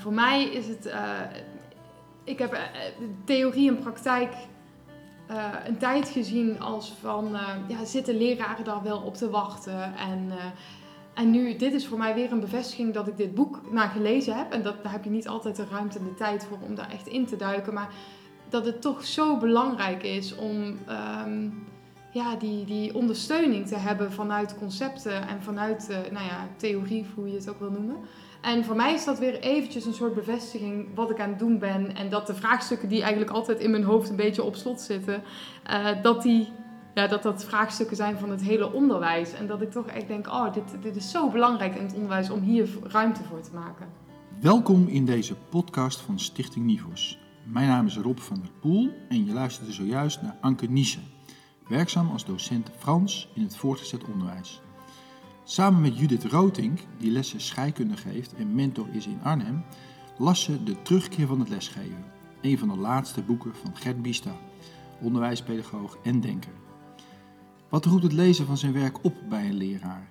voor mij is het, ik heb theorie en praktijk een tijd gezien als van, ja, zitten leraren daar wel op te wachten en... En nu, dit is voor mij weer een bevestiging dat ik dit boek naar gelezen heb. En dat, daar heb je niet altijd de ruimte en de tijd voor om daar echt in te duiken. Maar dat het toch zo belangrijk is om ehm, ja, die, die ondersteuning te hebben vanuit concepten en vanuit nou ja, theorie, hoe je het ook wil noemen. En voor mij is dat weer eventjes een soort bevestiging wat ik aan het doen ben. En dat de vraagstukken die eigenlijk altijd in mijn hoofd een beetje op slot zitten, uh, dat die ja, dat dat vraagstukken zijn van het hele onderwijs. En dat ik toch echt denk, oh, dit, dit is zo belangrijk in het onderwijs om hier ruimte voor te maken. Welkom in deze podcast van Stichting Nivos. Mijn naam is Rob van der Poel en je luisterde zojuist naar Anke Niesen, werkzaam als docent Frans in het voortgezet onderwijs. Samen met Judith Rotink, die lessen scheikunde geeft en mentor is in Arnhem, las ze De Terugkeer van het Lesgeven, een van de laatste boeken van Gert Bista, onderwijspedagoog en denker. Wat roept het lezen van zijn werk op bij een leraar?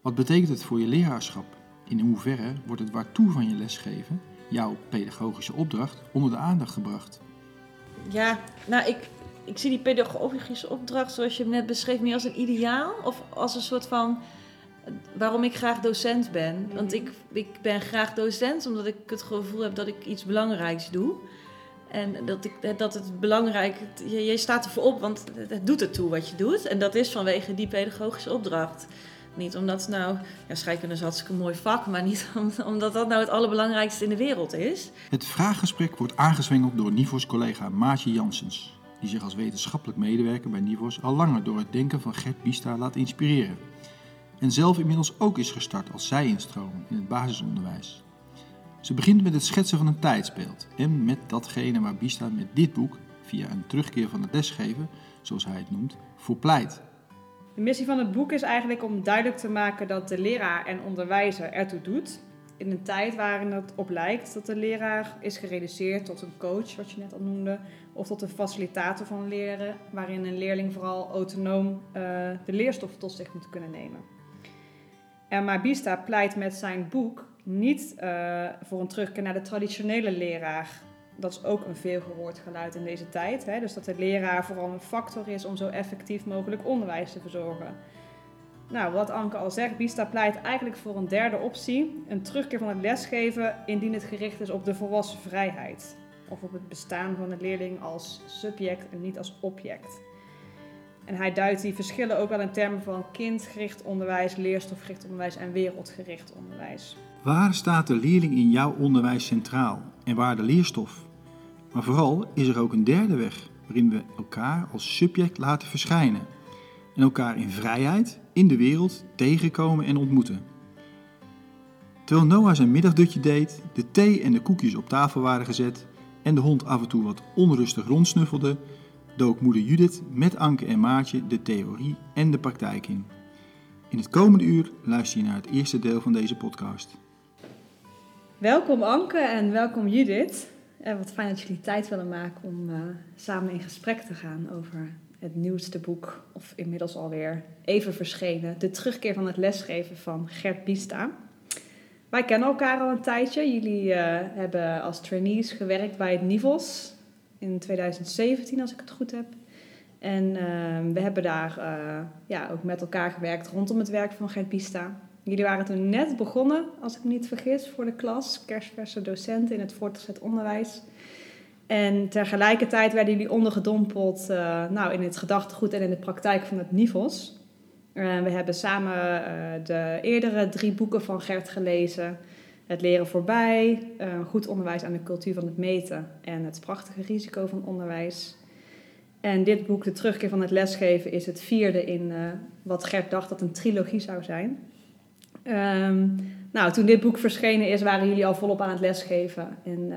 Wat betekent het voor je leraarschap? In hoeverre wordt het waartoe van je lesgeven, jouw pedagogische opdracht, onder de aandacht gebracht? Ja, nou ik, ik zie die pedagogische opdracht zoals je hem net beschreef meer als een ideaal of als een soort van waarom ik graag docent ben. Want ik, ik ben graag docent omdat ik het gevoel heb dat ik iets belangrijks doe. En dat, ik, dat het belangrijk je, je staat ervoor op, want het, doet het toe wat je doet. En dat is vanwege die pedagogische opdracht. Niet omdat nou, ja, scheikunde is hartstikke mooi vak, maar niet omdat dat nou het allerbelangrijkste in de wereld is. Het vraaggesprek wordt aangezwengeld door Nivos collega Maatje Janssens, die zich als wetenschappelijk medewerker bij Nivos al langer door het denken van Gert Bista laat inspireren. En zelf inmiddels ook is gestart als zij-instroom in het basisonderwijs. Ze begint met het schetsen van een tijdsbeeld en met datgene waar Bista met dit boek, via een terugkeer van het lesgeven, zoals hij het noemt, voor pleit. De missie van het boek is eigenlijk om duidelijk te maken dat de leraar en onderwijzer ertoe doet. In een tijd waarin het op lijkt dat de leraar is gereduceerd tot een coach, wat je net al noemde, of tot een facilitator van leren, waarin een leerling vooral autonoom uh, de leerstof tot zich moet kunnen nemen. En maar Bista pleit met zijn boek niet uh, voor een terugkeer naar de traditionele leraar. Dat is ook een veelgehoord geluid in deze tijd. Hè? Dus dat de leraar vooral een factor is om zo effectief mogelijk onderwijs te verzorgen. Nou, wat Anke al zegt, Bista pleit eigenlijk voor een derde optie. Een terugkeer van het lesgeven indien het gericht is op de volwassen vrijheid. Of op het bestaan van de leerling als subject en niet als object. En hij duidt die verschillen ook wel in termen van kindgericht onderwijs, leerstofgericht onderwijs en wereldgericht onderwijs. Waar staat de leerling in jouw onderwijs centraal en waar de leerstof? Maar vooral is er ook een derde weg waarin we elkaar als subject laten verschijnen en elkaar in vrijheid in de wereld tegenkomen en ontmoeten. Terwijl Noah zijn middagdutje deed, de thee en de koekjes op tafel waren gezet en de hond af en toe wat onrustig rondsnuffelde, dook moeder Judith met Anke en Maatje de theorie en de praktijk in. In het komende uur luister je naar het eerste deel van deze podcast. Welkom Anke en welkom Judith. En wat fijn dat jullie tijd willen maken om uh, samen in gesprek te gaan over het nieuwste boek, of inmiddels alweer even verschenen, De terugkeer van het lesgeven van Gert Biesta. Wij kennen elkaar al een tijdje. Jullie uh, hebben als trainees gewerkt bij het Nivos in 2017, als ik het goed heb. En uh, we hebben daar ja, ook met elkaar gewerkt rondom het werk van Gert Biesta. Jullie waren toen net begonnen, als ik me niet vergis, voor de klas, kerstverse docenten in het voortgezet onderwijs. En tegelijkertijd werden jullie ondergedompeld uh, nou, in het gedachtegoed en in de praktijk van het NIVOS. Uh, we hebben samen de eerdere drie boeken van Gert gelezen. Het leren voorbij, goed onderwijs aan de cultuur van het meten en het prachtige risico van onderwijs. En dit boek, De terugkeer van het lesgeven, is het vierde in wat Gert dacht dat een trilogie zou zijn. Um, nou, toen dit boek verschenen is, waren jullie al volop aan het lesgeven. En uh,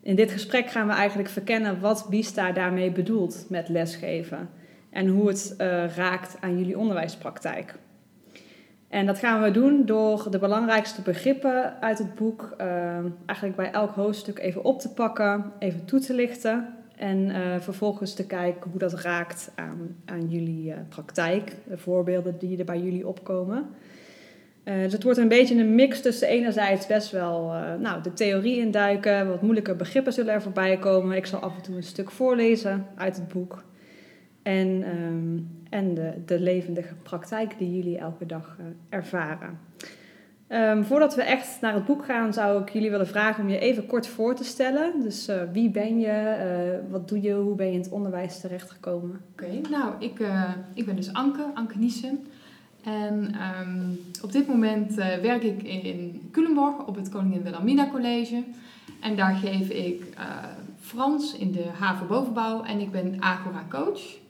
in dit gesprek gaan we eigenlijk verkennen wat Bista daarmee bedoelt met lesgeven. En hoe het raakt aan jullie onderwijspraktijk. En dat gaan we doen door de belangrijkste begrippen uit het boek uh, eigenlijk bij elk hoofdstuk even op te pakken, even toe te lichten. En vervolgens te kijken hoe dat raakt aan, aan jullie praktijk, de voorbeelden die er bij jullie opkomen. Uh, dus het wordt een beetje een mix tussen enerzijds best wel nou, de theorie induiken, wat moeilijke begrippen zullen er voorbij komen. Ik zal af en toe een stuk voorlezen uit het boek. En, um, en de, de levendige praktijk die jullie elke dag uh, ervaren. Um, voordat we echt naar het boek gaan, zou ik jullie willen vragen om je even kort voor te stellen. Dus uh, wie ben je, uh, wat doe je, hoe ben je in het onderwijs terechtgekomen? Oké, nou, ik, ik ben dus Anke, Anke Niesen. En um, op dit moment werk ik in Culemborg op het Koningin Wilhelmina College. En daar geef ik Frans in de haven bovenbouw en ik ben Agora coach.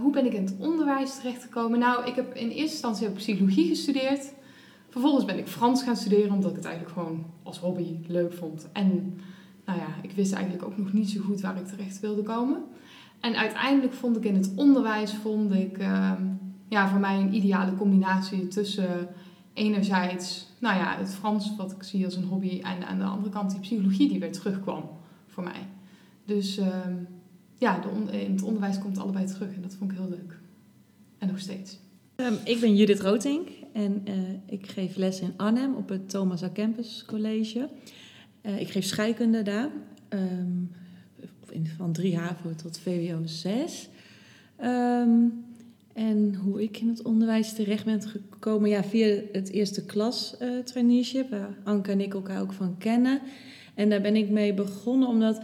Hoe ben ik in het onderwijs terechtgekomen? Nou, ik heb in eerste instantie psychologie gestudeerd. Vervolgens ben ik Frans gaan studeren omdat ik het eigenlijk gewoon als hobby leuk vond. En nou ja, ik wist eigenlijk ook nog niet zo goed waar ik terecht wilde komen. En uiteindelijk vond ik in het onderwijs, vond ik uh, ja, voor mij een ideale combinatie tussen enerzijds, nou ja, het Frans wat ik zie als een hobby en aan de andere kant die psychologie die weer terugkwam voor mij. Dus uh, ja, de in het onderwijs komt allebei terug en dat vond ik heel leuk. En nog steeds. Um, ik ben Judith Rotink en uh, ik geef les in Arnhem op het Thomas A. Campus College. Uh, ik geef scheikunde daar, um, van 3 HAVO tot VWO 6. Um, en hoe ik in het onderwijs terecht ben gekomen, ja, via het eerste klas uh, traineeship, waar Anke en ik elkaar ook van kennen. En daar ben ik mee begonnen omdat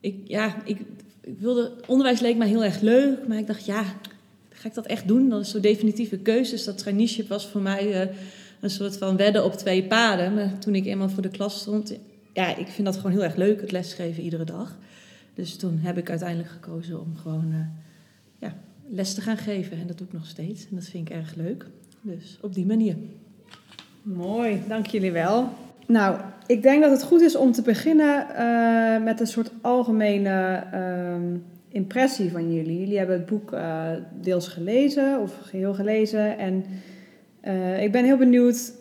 ik, ja, ik, ik wilde, onderwijs leek mij heel erg leuk, maar ik dacht, ja, ga ik dat echt doen? Dat is zo'n definitieve keuze. Dus dat traineeship was voor mij uh, een soort van wedden op twee paden. Maar toen ik eenmaal voor de klas stond, ja, ik vind dat gewoon heel erg leuk, het lesgeven iedere dag. Dus toen heb ik uiteindelijk gekozen om gewoon uh, ja, les te gaan geven. En dat doe ik nog steeds. En dat vind ik erg leuk. Dus op die manier. Mooi, dank jullie wel. Nou, ik denk dat het goed is om te beginnen uh, met een soort algemene uh, impressie van jullie. Jullie hebben het boek uh, deels gelezen of geheel gelezen. En uh, ik ben heel benieuwd.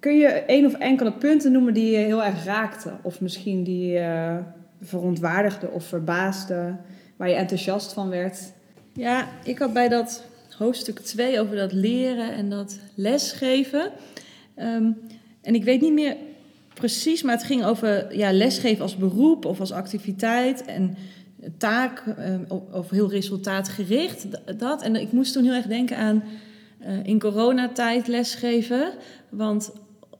Kun je één of enkele punten noemen die je heel erg raakten? Of misschien die je verontwaardigde of verbaasde, waar je enthousiast van werd? Ja, ik had bij dat hoofdstuk 2 over dat leren en dat lesgeven. Um, en ik weet niet meer precies, maar het ging over ja, lesgeven als beroep of als activiteit. En taak uh, of heel resultaatgericht. Dat. En ik moest toen heel erg denken aan uh, in coronatijd lesgeven. Want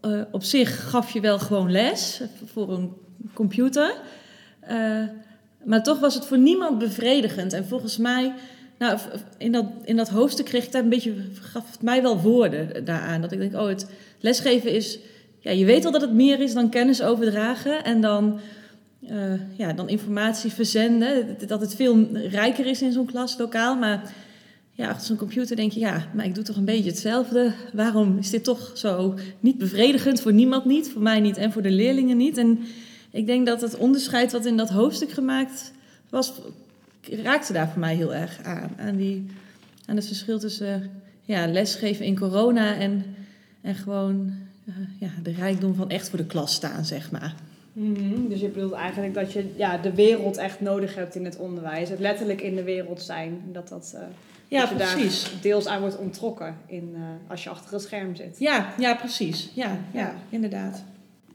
uh, op zich gaf je wel gewoon les voor een computer. maar toch was het voor niemand bevredigend. En volgens mij, nou, in, dat, in dat hoofdstuk kreeg ik daar een beetje, gaf het mij wel woorden daaraan. Dat ik denk, oh, het lesgeven is, ja, je weet al dat het meer is dan kennis overdragen. En dan uh, ja, dan informatie verzenden. Dat het veel rijker is in zo'n klaslokaal. Maar ja, achter zo'n computer denk je, ja, maar ik doe toch een beetje hetzelfde. Waarom is dit toch zo niet bevredigend? Voor niemand niet, voor mij niet en voor de leerlingen niet. En ik denk dat het onderscheid wat in dat hoofdstuk gemaakt was, raakte daar voor mij heel erg aan. Aan, die, aan het verschil tussen ja, lesgeven in corona en, en gewoon ja, de rijkdom van echt voor de klas staan, zeg maar. Mm-hmm. Dus je bedoelt eigenlijk dat je ja, de wereld echt nodig hebt in het onderwijs. Het letterlijk in de wereld zijn. Dat, dat, uh, ja, dat precies. daar deels aan wordt ontrokken in, uh, als je achter een scherm zit. Ja, ja precies. Ja, ja, ja. inderdaad.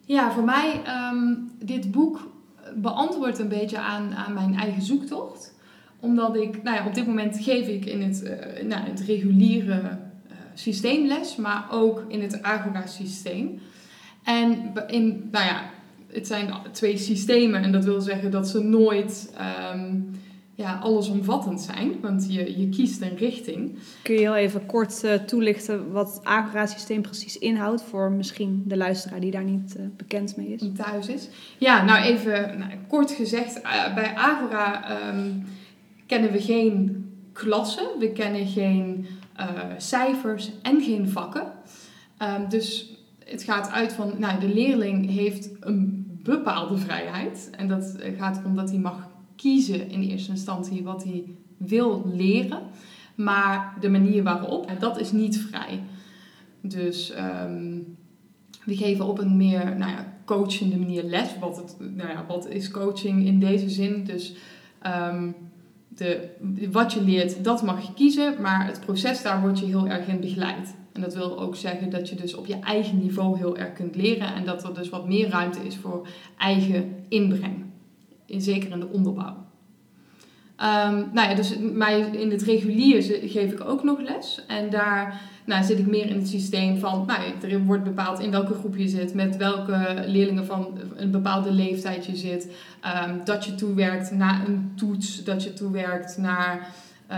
Ja, voor mij, um, dit boek beantwoordt een beetje aan, aan mijn eigen zoektocht. Omdat ik, nou ja, op dit moment geef ik in het, uh, nou, het reguliere systeemles, maar ook in het Agora-systeem. En in, nou ja, het zijn twee systemen en dat wil zeggen dat ze nooit um, ja, allesomvattend zijn, want je, je kiest een richting. Kun je heel even kort uh, toelichten wat het Agora-systeem precies inhoudt voor misschien de luisteraar die daar niet uh, bekend mee is? Die thuis is. Ja, nou even nou, kort gezegd, uh, bij Agora um, kennen we geen klassen, we kennen geen cijfers en geen vakken. Um, dus het gaat uit van, nou, de leerling heeft een bepaalde vrijheid. En dat gaat erom dat hij mag kiezen in eerste instantie wat hij wil leren. Maar de manier waarop, dat is niet vrij. Dus we geven op een meer nou ja, coachende manier les. Wat, het, nou ja, wat is coaching in deze zin? Dus um, de, wat je leert, dat mag je kiezen. Maar het proces, daar word je heel erg in begeleid. En dat wil ook zeggen dat je dus op je eigen niveau heel erg kunt leren en dat er dus wat meer ruimte is voor eigen inbreng. In, zeker in de onderbouw. Um, nou ja, dus mij in het regulier geef ik ook nog les. En daar nou, zit ik meer in het systeem van, nou, er wordt bepaald in welke groep je zit, met welke leerlingen van een bepaalde leeftijd je zit. Um, dat je toewerkt naar een toets, dat je toewerkt naar uh,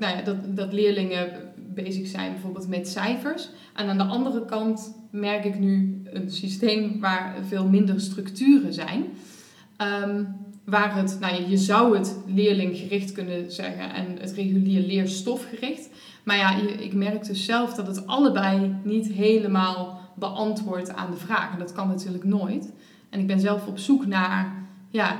nou ja, dat, dat leerlingen bezig zijn bijvoorbeeld met cijfers. En aan de andere kant merk ik nu een systeem waar veel minder structuren zijn. Um, waar het, nou je zou het leerlinggericht kunnen zeggen en het regulier leerstofgericht. Maar ja, ik merk dus zelf dat het allebei niet helemaal beantwoordt aan de vraag. En dat kan natuurlijk nooit. En ik ben zelf op zoek naar, ja,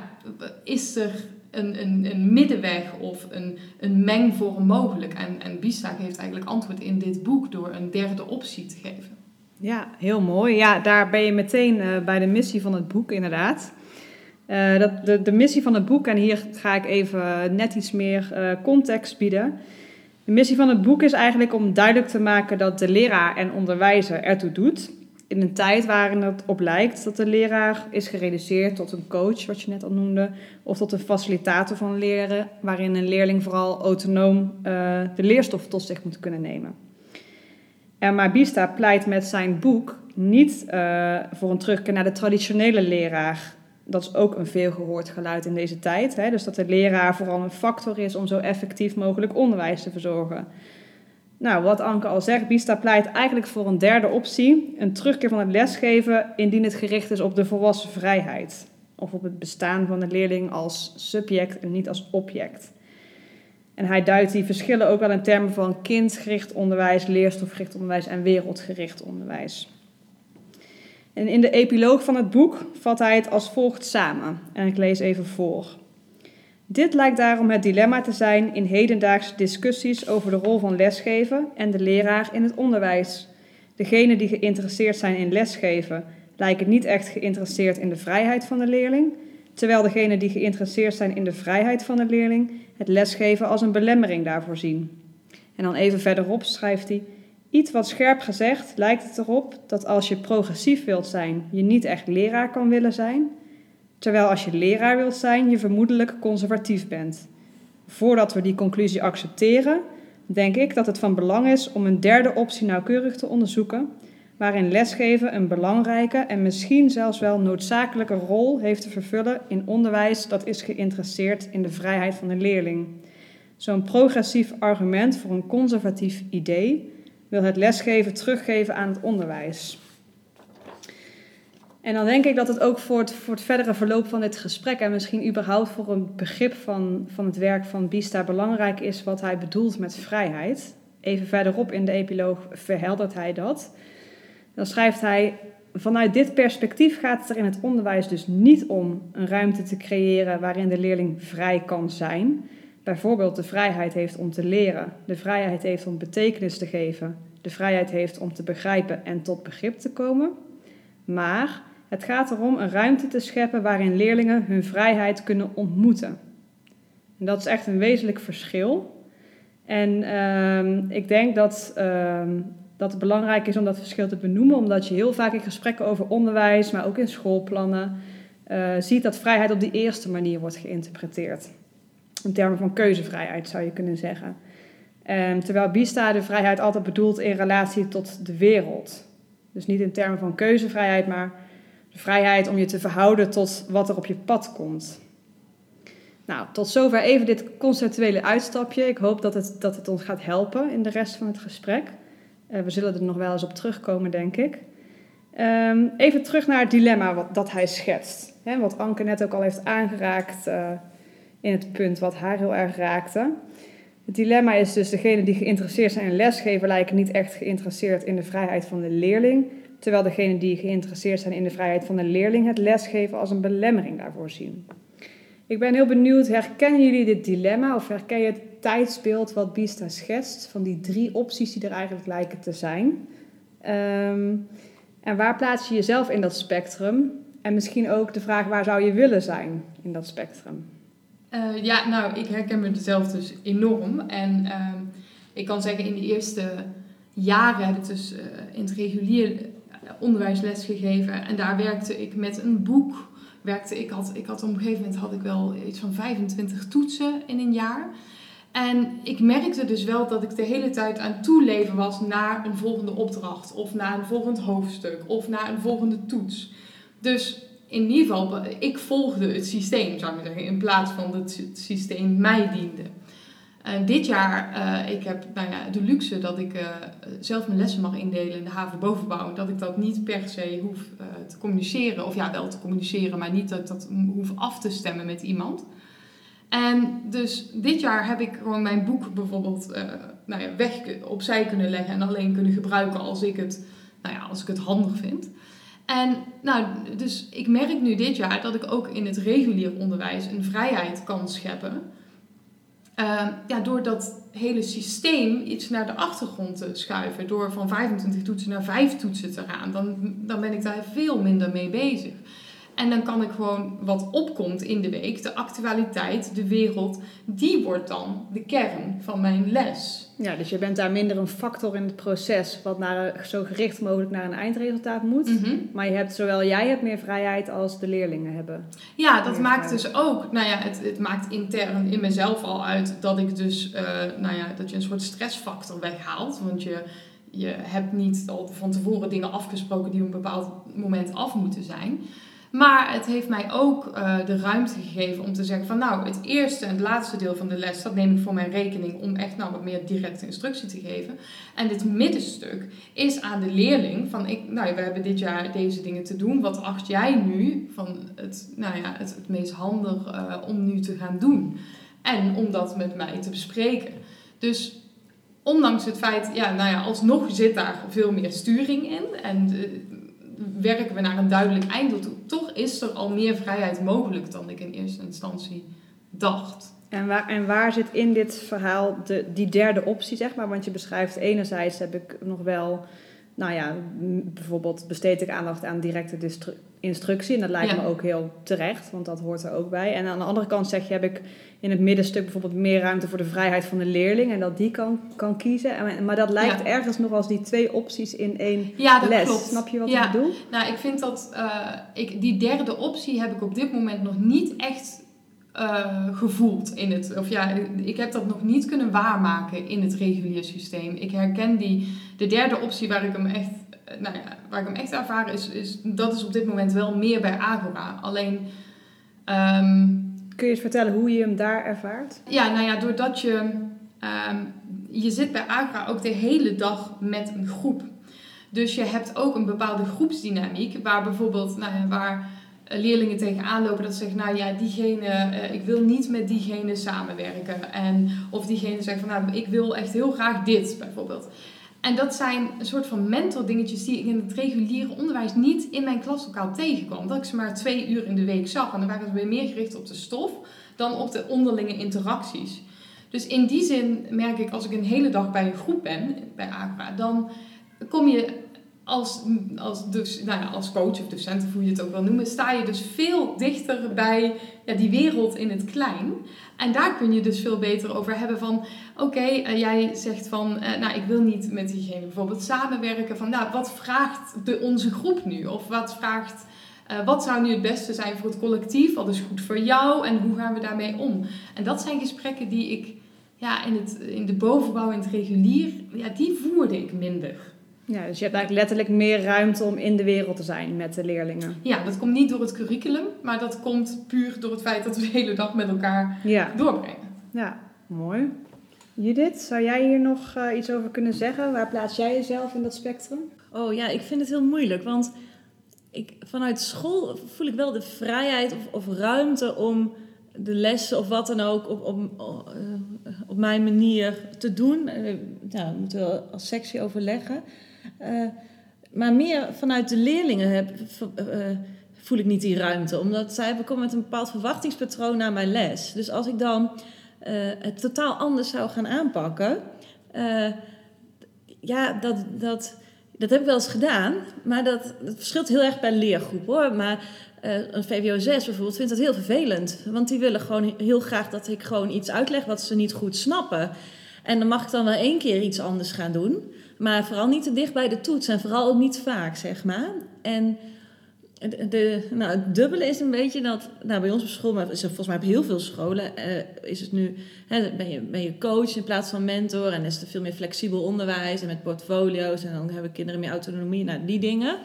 is er een, een, een middenweg of een, een mengvorm mogelijk? En, en Bista geeft eigenlijk antwoord in dit boek door een derde optie te geven. Ja, heel mooi. Ja, daar ben je meteen uh, bij de missie van het boek inderdaad. Uh, dat, de, de missie van het boek, en hier ga ik even net iets meer uh, context bieden. De missie van het boek is eigenlijk om duidelijk te maken dat de leraar en onderwijzer ertoe doet. In een tijd waarin het op lijkt dat de leraar is gereduceerd tot een coach, wat je net al noemde, of tot een facilitator van leren, waarin een leerling vooral autonoom uh, de leerstof tot zich moet kunnen nemen. En Mabista pleit met zijn boek niet uh, voor een terugkeer naar de traditionele leraar dat is ook een veelgehoord geluid in deze tijd. Hè? Dus dat de leraar vooral een factor is om zo effectief mogelijk onderwijs te verzorgen. Nou, wat Anke al zegt, Bista pleit eigenlijk voor een derde optie: een terugkeer van het lesgeven indien het gericht is op de volwassen vrijheid. Of op het bestaan van de leerling als subject en niet als object. En hij duidt die verschillen ook wel in termen van kindgericht onderwijs, leerstofgericht onderwijs en wereldgericht onderwijs. En in de epiloog van het boek vat hij het als volgt samen. En ik lees even voor. Dit lijkt daarom het dilemma te zijn in hedendaagse discussies over de rol van lesgeven en de leraar in het onderwijs. Degenen die geïnteresseerd zijn in lesgeven lijken niet echt geïnteresseerd in de vrijheid van de leerling, terwijl degenen die geïnteresseerd zijn in de vrijheid van de leerling het lesgeven als een belemmering daarvoor zien. En dan even verderop schrijft hij: Iets wat scherp gezegd lijkt het erop dat als je progressief wilt zijn, je niet echt leraar kan willen zijn, terwijl als je leraar wilt zijn, je vermoedelijk conservatief bent. Voordat we die conclusie accepteren, denk ik dat het van belang is om een derde optie nauwkeurig te onderzoeken, waarin lesgeven een belangrijke en misschien zelfs wel noodzakelijke rol heeft te vervullen in onderwijs dat is geïnteresseerd in de vrijheid van de leerling. Zo'n progressief argument voor een conservatief idee wil het lesgeven teruggeven aan het onderwijs. En dan denk ik dat het ook voor het, voor het verdere verloop van dit gesprek en misschien überhaupt voor een begrip van, van het werk van Bista belangrijk is wat hij bedoelt met vrijheid. Even verderop in de epiloog verheldert hij dat. Dan schrijft hij: Vanuit dit perspectief gaat het er in het onderwijs dus niet om een ruimte te creëren waarin de leerling vrij kan zijn, bijvoorbeeld de vrijheid heeft om te leren, de vrijheid heeft om betekenis te geven, de vrijheid heeft om te begrijpen en tot begrip te komen. Maar het gaat erom een ruimte te scheppen waarin leerlingen hun vrijheid kunnen ontmoeten. En dat is echt een wezenlijk verschil. En uh, ik denk dat, uh, dat het belangrijk is om dat verschil te benoemen, omdat je heel vaak in gesprekken over onderwijs, maar ook in schoolplannen, uh, ziet dat vrijheid op die eerste manier wordt geïnterpreteerd in termen van keuzevrijheid zou je kunnen zeggen. Um, terwijl Bista de vrijheid altijd bedoelt in relatie tot de wereld. Dus niet in termen van keuzevrijheid, maar de vrijheid om je te verhouden tot wat er op je pad komt. Nou, tot zover even dit conceptuele uitstapje. Ik hoop dat het, dat het ons gaat helpen in de rest van het gesprek. Uh, we zullen er nog wel eens op terugkomen, denk ik. Um, even terug naar het dilemma wat, dat hij schetst. Wat Anke net ook al heeft aangeraakt uh, in het punt wat haar heel erg raakte. Het dilemma is dus, degenen die geïnteresseerd zijn in lesgeven lijken niet echt geïnteresseerd in de vrijheid van de leerling, terwijl degenen die geïnteresseerd zijn in de vrijheid van de leerling het lesgeven als een belemmering daarvoor zien. Ik ben heel benieuwd, herkennen jullie dit dilemma of herken je het tijdsbeeld wat Bista schetst van die drie opties die er eigenlijk lijken te zijn? Um, en waar plaats je jezelf in dat spectrum? En misschien ook de vraag waar zou je willen zijn in dat spectrum? Uh, ja, nou, ik herken me zelf dus enorm. En uh, ik kan zeggen, in de eerste jaren heb ik dus eh, in het regulier onderwijs lesgegeven. En daar werkte ik met een boek. Werkte, ik, had, ik had op een gegeven moment had ik wel iets van 25 toetsen in een jaar. En ik merkte dus wel dat ik de hele tijd aan toeleven was naar een volgende opdracht. Of naar een volgend hoofdstuk. Of naar een volgende toets. Dus in ieder geval, ik volgde het systeem, zou ik zeggen. In plaats van dat het systeem mij diende. En dit jaar, uh, ik heb nou ja, de luxe dat ik uh, zelf mijn lessen mag indelen in de haven bovenbouw. Dat ik dat niet per se hoef te communiceren. Of ja, wel te communiceren, maar niet dat ik dat hoef af te stemmen met iemand. En dus dit jaar heb ik gewoon mijn boek bijvoorbeeld nou ja, weg opzij kunnen leggen. En alleen kunnen gebruiken als ik het, nou ja, als ik het handig vind. En nou, dus ik merk nu dit jaar dat ik ook in het regulier onderwijs een vrijheid kan scheppen uh, ja, door dat hele systeem iets naar de achtergrond te schuiven, door van 25 toetsen naar 5 toetsen te gaan, dan, dan ben ik daar veel minder mee bezig. En dan kan ik gewoon wat opkomt in de week, de actualiteit, de wereld, die wordt dan de kern van mijn les. Ja, dus je bent daar minder een factor in het proces, wat naar, zo gericht mogelijk naar een eindresultaat moet. Mhm. Maar je hebt zowel jij hebt meer vrijheid als de leerlingen hebben. Ja, dat maakt dus ook, nou ja, het, het maakt intern in mezelf al uit dat ik dus, uh, nou ja, dat je een soort stressfactor weghaalt. Want je, je hebt niet al van tevoren dingen afgesproken die op een bepaald moment af moeten zijn. Maar het heeft mij ook uh, de ruimte gegeven om te zeggen van nou, het eerste en het laatste deel van de les, dat neem ik voor mijn rekening om echt nou wat meer directe instructie te geven. En dit middenstuk is aan de leerling van ik, nou we hebben dit jaar deze dingen te doen. Wat acht jij nu van het, nou ja, het, het meest handig uh, om nu te gaan doen? En om dat met mij te bespreken. Dus ondanks het feit, ja, nou ja, alsnog zit daar veel meer sturing in. En uh, werken we naar een duidelijk einddoel toe. Toch is er al meer vrijheid mogelijk dan ik in eerste instantie dacht. En waar, en waar zit in dit verhaal de, die derde optie, zeg maar? Want je beschrijft enerzijds heb ik nog wel, nou ja, bijvoorbeeld besteed ik aandacht aan directe instructie. En dat lijkt Ja. me ook heel terecht, want dat hoort er ook bij. En aan de andere kant zeg je, heb ik in het middenstuk bijvoorbeeld meer ruimte voor de vrijheid van de leerling. En dat die kan, kan kiezen. En, maar dat lijkt Ja. ergens nog als die twee opties in één Ja, dat les. klopt. Snap je wat ik bedoel? Nou, ik vind dat eh, ik, die derde optie heb ik op dit moment nog niet echt eh, gevoeld in het. Of ja, ik heb dat nog niet kunnen waarmaken in het reguliere systeem. Ik herken die. De derde optie waar ik hem echt. eh, Nou ja, waar ik hem echt ervaar is, is. Dat is op dit moment wel meer bij Agora. Alleen. ehm, Kun je eens vertellen hoe je hem daar ervaart? ja, nou ja, doordat je. ehm, je zit bij Agora ook de hele dag met een groep. Dus je hebt ook een bepaalde groepsdynamiek. Waar bijvoorbeeld, nou ja, waar leerlingen tegenaan lopen dat ze zeggen, nou ja, diegene, eh, ik wil niet met diegene samenwerken. En, of diegene zegt van, nou, ik wil echt heel graag dit, bijvoorbeeld. En dat zijn een soort van mentor dingetjes die ik in het reguliere onderwijs niet in mijn klaslokaal tegenkwam. Dat ik ze maar twee uur in de week zag. En dan waren ze weer meer gericht op de stof dan op de onderlinge interacties. Dus in die zin merk ik, als ik een hele dag bij een groep ben, bij Aqua, dan kom je als, als, dus, nou ja, als coach of docent, of hoe je het ook wil noemen, sta je dus veel dichter bij ja, die wereld in het klein. En daar kun je dus veel beter over hebben van, oké, eh, jij zegt van, eh, nou ik wil niet met diegene bijvoorbeeld samenwerken. Van, nou wat vraagt de, onze groep nu? Of wat vraagt, eh, wat zou nu het beste zijn voor het collectief? Wat is goed voor jou? En hoe gaan we daarmee om? En dat zijn gesprekken die ik ja, in, het, in de bovenbouw, in het regulier, ja, die voerde ik minder. Ja, dus je hebt eigenlijk letterlijk meer ruimte om in de wereld te zijn met de leerlingen. Ja, dat komt niet door het curriculum, maar dat komt puur door het feit dat we de hele dag met elkaar Ja, doorbrengen. ja mooi. Judith, zou jij hier nog eh, iets over kunnen zeggen? Waar plaats jij jezelf in dat spectrum? Oh ja, ik vind het heel moeilijk. Want ik, vanuit school voel ik wel de vrijheid of, of ruimte om de lessen of wat dan ook op, op, eh, op mijn manier te doen. Eh, nou, dat moeten we als sectie overleggen. Eh, maar meer vanuit de leerlingen heb, eh, voel ik niet die ruimte. Omdat zij komen met een bepaald verwachtingspatroon naar mijn les. Dus als ik dan eh, het totaal anders zou gaan aanpakken... ja, dat, dat, dat heb ik wel eens gedaan, maar dat, dat verschilt heel erg per leergroep hoor. Maar een VWO 6 bijvoorbeeld vindt dat heel vervelend. Want die willen gewoon heel graag dat ik gewoon iets uitleg wat ze niet goed snappen. En dan mag ik dan wel één keer iets anders gaan doen. Maar vooral niet te dicht bij de toets en vooral ook niet vaak, zeg maar. En de, nou, het dubbele is een beetje dat, nou, bij ons op school, maar is volgens mij op heel veel scholen, eh, is het nu, hè, ben, je, ben je coach in plaats van mentor en is er veel meer flexibel onderwijs en met portfolio's en dan hebben kinderen meer autonomie, nou, die dingen.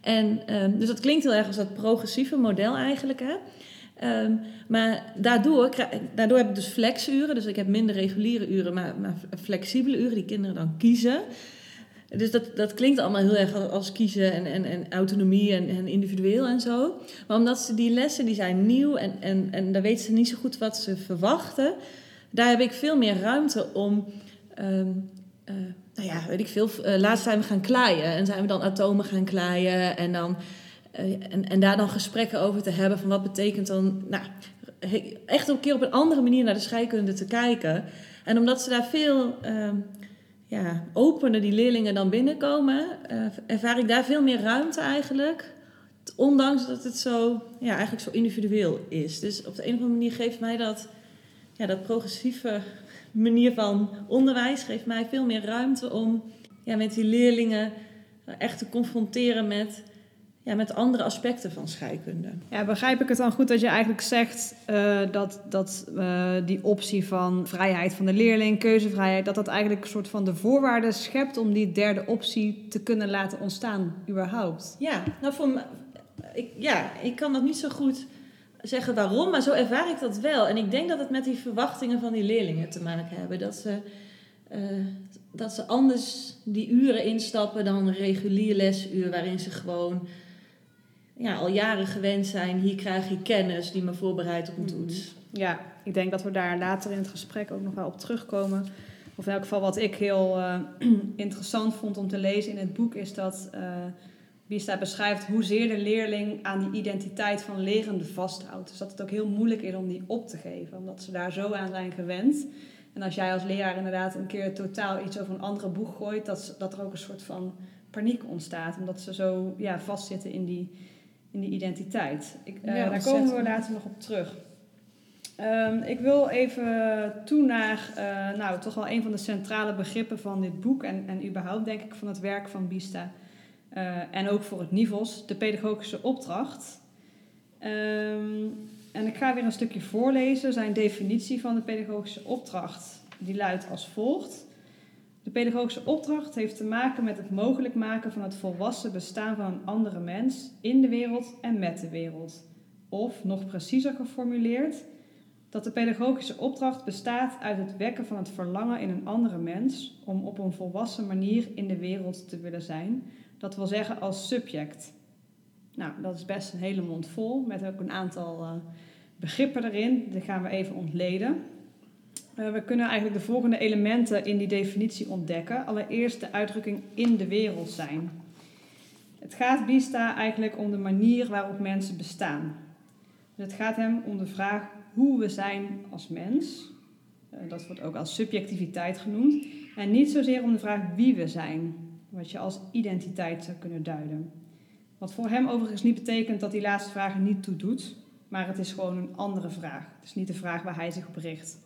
En, ehm, dus dat klinkt heel erg als dat progressieve model eigenlijk, hè. Ehm, maar daardoor, daardoor heb ik dus flexuren, dus ik heb minder reguliere uren, maar, maar flexibele uren die kinderen dan kiezen. Dus dat, dat klinkt allemaal heel erg als- als kiezen en, en, en autonomie en, en individueel en zo. Maar omdat ze die lessen, die zijn nieuw en, en, en daar weten ze niet zo goed wat ze verwachten. Daar heb ik veel meer ruimte om, ehm, eh, nou ja, weet ik veel. eh, laatst zijn we gaan klaaien en zijn we dan atomen gaan klaaien en dan... eh, en, en daar dan gesprekken over te hebben van wat betekent dan... Nou, echt een keer op een andere manier naar de scheikunde te kijken. En omdat ze daar veel... ehm, ja, opener die leerlingen dan binnenkomen, eh, ervaar ik daar veel meer ruimte eigenlijk. Ondanks dat het zo, ja, eigenlijk zo individueel is. Dus op de een of andere manier geeft mij dat, ja, dat progressieve manier van onderwijs geeft mij veel meer ruimte om ja, met die leerlingen echt te confronteren met, ja, met andere aspecten van scheikunde. Ja, begrijp ik het dan goed dat je eigenlijk zegt eh, dat, dat eh, die optie van vrijheid van de leerling, keuzevrijheid, dat dat eigenlijk een soort van de voorwaarden schept om die derde optie te kunnen laten ontstaan, überhaupt? Ja, nou voor ik, ja, ik kan dat niet zo goed zeggen waarom, maar zo ervaar ik dat wel. En ik denk dat het met die verwachtingen van die leerlingen te maken hebben. Dat ze, eh, dat ze anders die uren instappen dan een regulier lesuur, waarin ze gewoon ja, al jaren gewend zijn. Hier krijg je kennis die me voorbereidt op een toets. Ja, ik denk dat we daar later in het gesprek ook nog wel op terugkomen. Of in elk geval wat ik heel eh, interessant vond om te lezen in het boek is dat eh Bista beschrijft hoezeer de leerling aan die identiteit van lerende vasthoudt. Dus dat het ook heel moeilijk is om die op te geven, omdat ze daar zo aan zijn gewend. En als jij als leraar inderdaad een keer totaal iets over een andere boeg gooit, dat, dat er ook een soort van paniek ontstaat, omdat ze zo ja, vastzitten in die, in die identiteit. Ik, eh, Ja, daar komen we later nog op terug. Ehm, ik wil even toe naar eh, nou, toch wel een van de centrale begrippen van dit boek en, en überhaupt denk ik van het werk van Bista. Eh, en ook voor het NIVOS, de pedagogische opdracht. Ehm, en ik ga weer een stukje voorlezen. Zijn definitie van de pedagogische opdracht die luidt als volgt. De pedagogische opdracht heeft te maken met het mogelijk maken van het volwassen bestaan van een andere mens in de wereld en met de wereld. Of, nog preciezer geformuleerd, dat de pedagogische opdracht bestaat uit het wekken van het verlangen in een andere mens om op een volwassen manier in de wereld te willen zijn, dat wil zeggen als subject. Nou, dat is best een hele mond vol, met ook een aantal eh, begrippen erin. Die gaan we even ontleden. Eh, we kunnen eigenlijk de volgende elementen in die definitie ontdekken. Allereerst de uitdrukking in de wereld zijn. Het gaat Bista eigenlijk om de manier waarop mensen bestaan. Dus het gaat hem om de vraag hoe we zijn als mens. Eh, dat wordt ook als subjectiviteit genoemd. En niet zozeer om de vraag wie we zijn, wat je als identiteit zou kunnen duiden. Wat voor hem overigens niet betekent dat die laatste vraag er niet toe doet, maar het is gewoon een andere vraag. Het is niet de vraag waar hij zich op richt.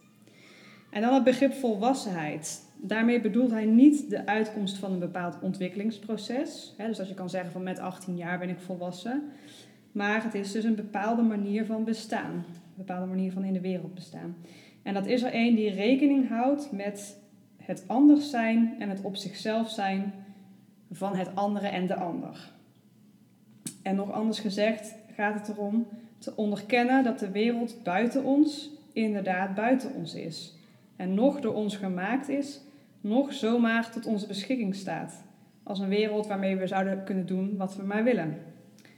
En dan het begrip volwassenheid. Daarmee bedoelt hij niet de uitkomst van een bepaald ontwikkelingsproces. Hè, dus als je kan zeggen van met 18 jaar ben ik volwassen. Maar het is dus een bepaalde manier van bestaan. Een bepaalde manier van in de wereld bestaan. En dat is er een die rekening houdt met het anders zijn en het op zichzelf zijn van het andere en de ander. En nog anders gezegd gaat het erom te onderkennen dat de wereld buiten ons inderdaad buiten ons is. En nog door ons gemaakt is, nog zomaar tot onze beschikking staat. Als een wereld waarmee we zouden kunnen doen wat we maar willen.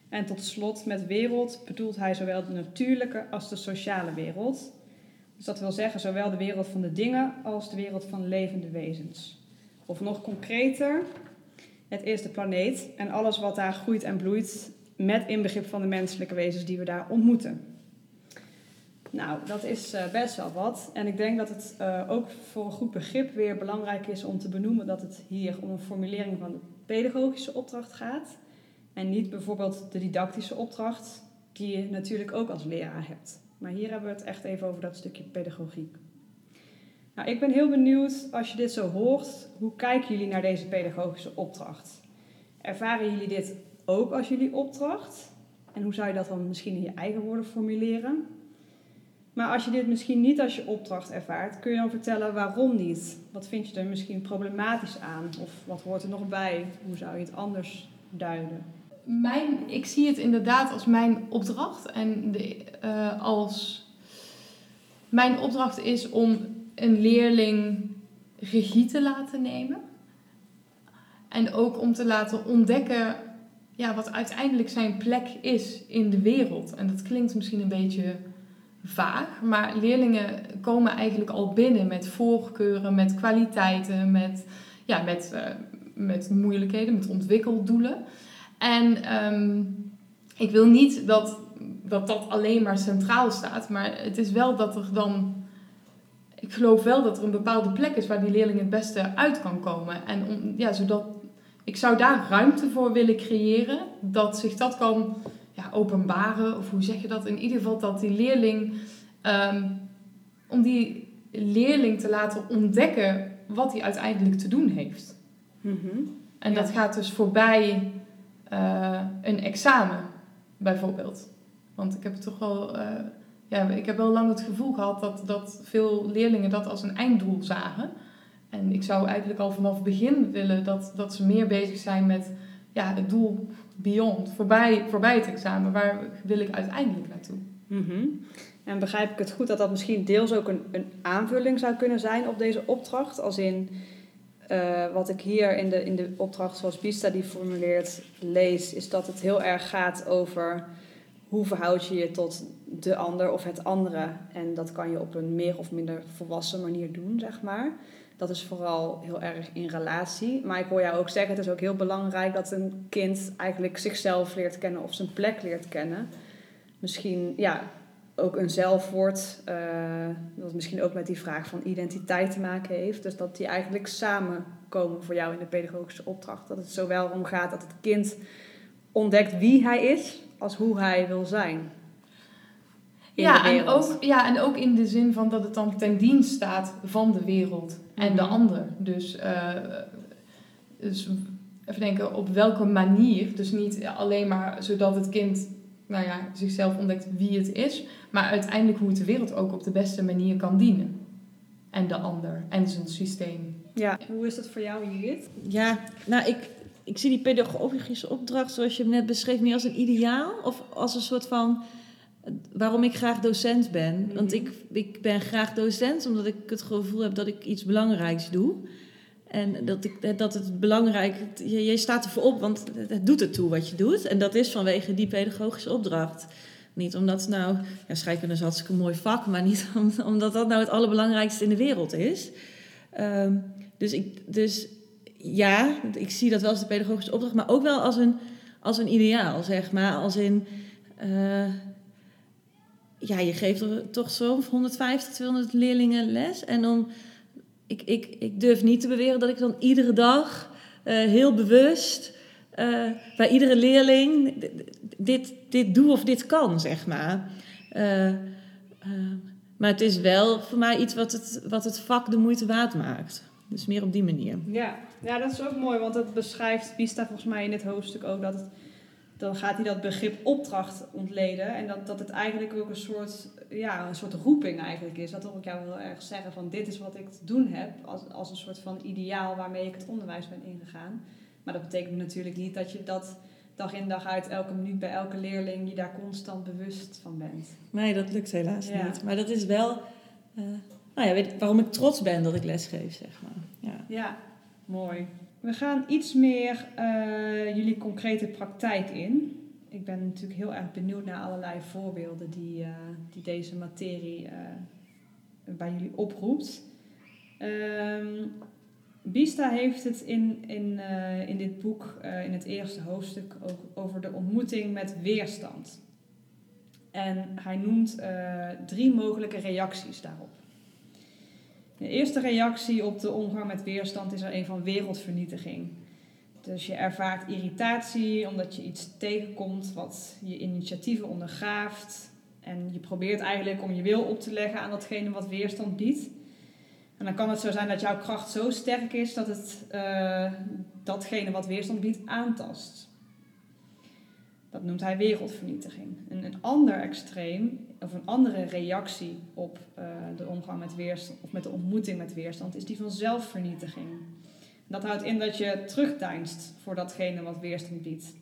En tot slot, met wereld bedoelt hij zowel de natuurlijke als de sociale wereld. Dus dat wil zeggen zowel de wereld van de dingen als de wereld van levende wezens. Of nog concreter, het is de planeet en alles wat daar groeit en bloeit met inbegrip van de menselijke wezens die we daar ontmoeten. Nou, dat is eh, best wel wat. En ik denk dat het eh, ook voor een goed begrip weer belangrijk is om te benoemen dat het hier om een formulering van de pedagogische opdracht gaat. En niet bijvoorbeeld de didactische opdracht, die je natuurlijk ook als leraar hebt. Maar hier hebben we het echt even over dat stukje pedagogiek. Nou, ik ben heel benieuwd, als je dit zo hoort, hoe kijken jullie naar deze pedagogische opdracht? Ervaren jullie dit ook als jullie opdracht? En hoe zou je dat dan misschien in je eigen woorden formuleren? Maar als je dit misschien niet als je opdracht ervaart, kun je dan vertellen waarom niet? Wat vind je er misschien problematisch aan? Of wat hoort er nog bij? Hoe zou je het anders duiden? Mijn, ik zie het inderdaad als mijn opdracht. En de, uh, als mijn opdracht is om een leerling regie te laten nemen. En ook om te laten ontdekken ja, wat uiteindelijk zijn plek is in de wereld. En dat klinkt misschien een beetje vaag, maar leerlingen komen eigenlijk al binnen met voorkeuren, met kwaliteiten, met, ja, met, uh, met moeilijkheden, met ontwikkeldoelen. En um, ik wil niet dat, dat dat alleen maar centraal staat, maar het is wel dat er dan. Ik geloof wel dat er een bepaalde plek is waar die leerling het beste uit kan komen. En ja, zodat, ik zou daar ruimte voor willen creëren, dat zich dat kan ja, openbaren, of hoe zeg je dat? In ieder geval dat die leerling, um, om die leerling te laten ontdekken wat hij uiteindelijk te doen heeft. Mm -hmm. En dat gaat dus voorbij uh, een examen, bijvoorbeeld. Want ik heb toch wel, uh, ja, ik heb wel lang het gevoel gehad dat, dat veel leerlingen dat als een einddoel zagen. En ik zou eigenlijk al vanaf het begin willen dat, dat ze meer bezig zijn met ja, het doel beyond, voorbij, voorbij het examen. Waar wil ik uiteindelijk naartoe? -hmm. En begrijp ik het goed dat dat misschien deels ook een, een aanvulling zou kunnen zijn op deze opdracht? Als in uh, wat ik hier in de, in de opdracht zoals Bista die formuleert lees, is dat het heel erg gaat over hoe verhoud je je tot de ander of het andere. En dat kan je op een meer of minder volwassen manier doen, zeg maar. Dat is vooral heel erg in relatie. Maar ik hoor jou ook zeggen, het is ook heel belangrijk dat een kind eigenlijk zichzelf leert kennen of zijn plek leert kennen. Misschien, ja, ook een zelfwoord, uh, dat misschien ook met die vraag van identiteit te maken heeft. Dus dat die eigenlijk samenkomen voor jou in de pedagogische opdracht. Dat het zowel om gaat dat het kind ontdekt wie hij is, als hoe hij wil zijn. Ja en, ook, ja, en ook in de zin van dat het dan ten dienst staat van de wereld en de ander. Dus, uh, dus even denken, op welke manier, dus niet alleen maar zodat het kind nou ja, zichzelf ontdekt wie het is, maar uiteindelijk hoe het de wereld ook op de beste manier kan dienen. En de ander en zijn systeem. Ja, hoe is dat voor jou, Judith? Ja, nou, ik, ik zie die pedagogische opdracht, zoals je hem net beschreef, meer als een ideaal of als een soort van waarom ik graag docent ben. Mhm. Want ik, ik ben graag docent omdat ik het gevoel heb dat ik iets belangrijks doe. En dat, ik, dat het belangrijk je, je staat ervoor op, want het, doet het toe wat je doet. En dat is vanwege die pedagogische opdracht. Niet omdat, nou, ja, scheikunde is hartstikke mooi vak, maar niet omdat dat nou het allerbelangrijkste in de wereld is. Um, dus, ik, dus ja, ik zie dat wel als de pedagogische opdracht, maar ook wel als een, als een ideaal, zeg maar. Als in, uh, ja, je geeft toch zo'n 150, 200 leerlingen les. En om, ik, ik, ik durf niet te beweren dat ik dan iedere dag uh, heel bewust uh, bij iedere leerling dit, dit doe of dit kan, zeg maar. Uh, maar het is wel voor mij iets wat het, wat het vak de moeite waard maakt. Dus meer op die manier. Ja, ja dat is ook mooi, want het beschrijft Pista volgens mij in dit hoofdstuk ook dat het, dan gaat hij dat begrip opdracht ontleden. En dat, dat het eigenlijk ook een soort, ja, een soort roeping eigenlijk is. Dat wil ik jou heel erg zeggen van dit is wat ik te doen heb. Als, als een soort van ideaal waarmee ik het onderwijs ben ingegaan. Maar dat betekent natuurlijk niet dat je dat dag in dag uit, elke minuut bij elke leerling, je daar constant bewust van bent. Nee, dat lukt helaas ja. niet. Maar dat is wel, uh, nou ja, weet waarom ik trots ben dat ik lesgeef, zeg maar. Ja, ja mooi. We gaan iets meer uh, jullie concrete praktijk in. Ik ben natuurlijk heel erg benieuwd naar allerlei voorbeelden die, uh, die deze materie bij jullie oproept. Um, Bista heeft het in, in, in dit boek, in het eerste hoofdstuk, over de ontmoeting met weerstand. En hij noemt drie mogelijke reacties daarop. De eerste reactie op de omgang met weerstand is er een van wereldvernietiging. Dus je ervaart irritatie omdat je iets tegenkomt wat je initiatieven ondergraaft. En je probeert eigenlijk om je wil op te leggen aan datgene wat weerstand biedt. En dan kan het zo zijn dat jouw kracht zo sterk is dat het uh, datgene wat weerstand biedt aantast. Dat noemt hij wereldvernietiging. En een ander extreem, of een andere reactie op uh, de omgang met weerstand, of met de ontmoeting met weerstand, is die van zelfvernietiging. Dat houdt in dat je terugdeinst voor datgene wat weerstand biedt.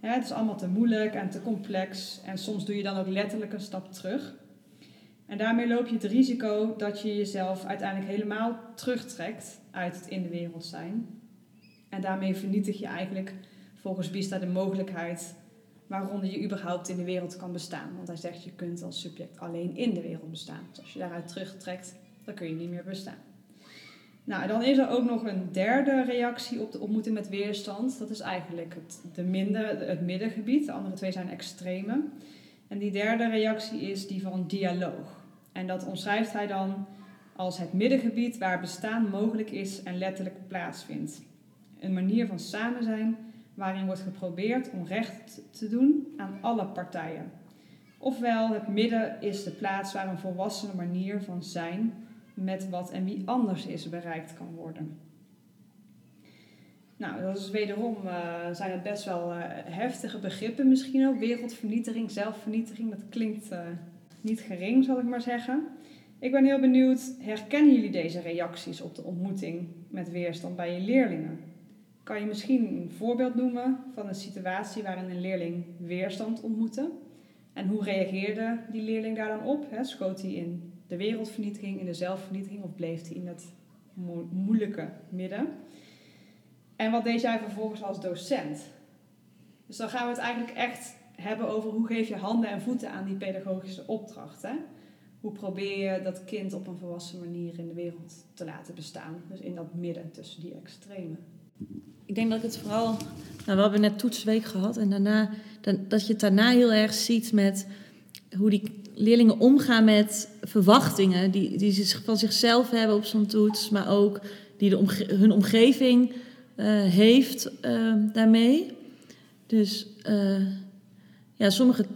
Het is allemaal te moeilijk en te complex en soms doe je dan ook letterlijk een stap terug. En daarmee loop je het risico dat je jezelf uiteindelijk helemaal terugtrekt uit het in de wereld zijn. En daarmee vernietig je eigenlijk volgens Bista de mogelijkheid waaronder je überhaupt in de wereld kan bestaan. Want hij zegt je kunt als subject alleen in de wereld bestaan. Dus als je daaruit terugtrekt, dan kun je niet meer bestaan. Nou, dan is er ook nog een derde reactie op de ontmoeting met weerstand. Dat is eigenlijk het, de minder, het middengebied. De andere twee zijn extreme. En die derde reactie is die van dialoog. En dat omschrijft hij dan als het middengebied waar bestaan mogelijk is en letterlijk plaatsvindt. Een manier van samen zijn waarin wordt geprobeerd om recht te doen aan alle partijen. Ofwel, het midden is de plaats waar een volwassene manier van zijn met wat en wie anders is bereikt kan worden. Nou, dat is wederom, uh, zijn het best wel uh, heftige begrippen misschien ook. Wereldvernietiging, zelfvernietiging, dat klinkt uh, niet gering, zal ik maar zeggen. Ik ben heel benieuwd, herkennen jullie deze reacties op de ontmoeting met weerstand bij je leerlingen? Kan je misschien een voorbeeld noemen van een situatie waarin een leerling weerstand ontmoette? En hoe reageerde die leerling daar dan op? Schoot hij in de wereldvernietiging, in de zelfvernietiging of bleef hij in het moeilijke midden? En wat deed jij vervolgens als docent? Dus dan gaan we het eigenlijk echt hebben over hoe geef je handen en voeten aan die pedagogische opdracht. Hè? Hoe probeer je dat kind op een volwassen manier in de wereld te laten bestaan? Dus in dat midden tussen die extremen. Ik denk dat ik het vooral. Nou, we hebben net toetsweek gehad en daarna. Dat je het daarna heel erg ziet met hoe die leerlingen omgaan met verwachtingen die, die ze van zichzelf hebben op zo'n toets, maar ook die de hun omgeving uh, heeft uh, daarmee. Dus uh, ja, sommigen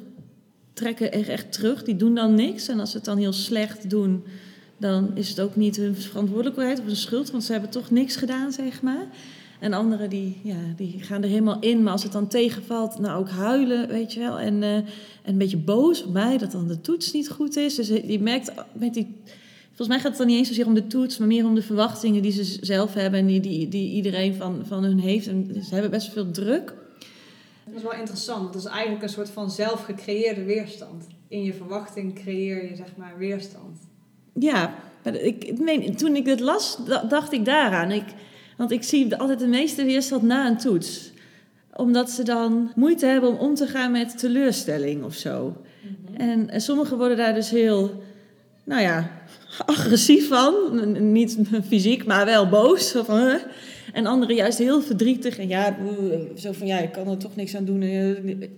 trekken er echt terug, die doen dan niks. En als ze het dan heel slecht doen, dan is het ook niet hun verantwoordelijkheid of hun schuld, want ze hebben toch niks gedaan, zeg maar. En anderen die, ja, die gaan er helemaal in, maar als het dan tegenvalt, nou ook huilen, weet je wel. En, uh, en een beetje boos op mij dat dan de toets niet goed is. Dus je merkt met die. Volgens mij gaat het dan niet eens zozeer om de toets, maar meer om de verwachtingen die ze zelf hebben en die, die, die iedereen van, van hun heeft. En ze hebben best veel druk. Dat is wel interessant. Dat is eigenlijk een soort van zelfgecreëerde weerstand. In je verwachting creëer je zeg maar weerstand. Ja, maar ik, toen ik dit las, dacht ik daaraan. Ik, want ik zie altijd de meeste weerstand na een toets. Omdat ze dan moeite hebben om om te gaan met teleurstelling of zo. Mhm. en, en sommigen worden daar dus heel, nou ja, agressief van. Niet fysiek, maar wel boos. Van, En anderen juist heel verdrietig. En ja, zo van ja, ik kan er toch niks aan doen.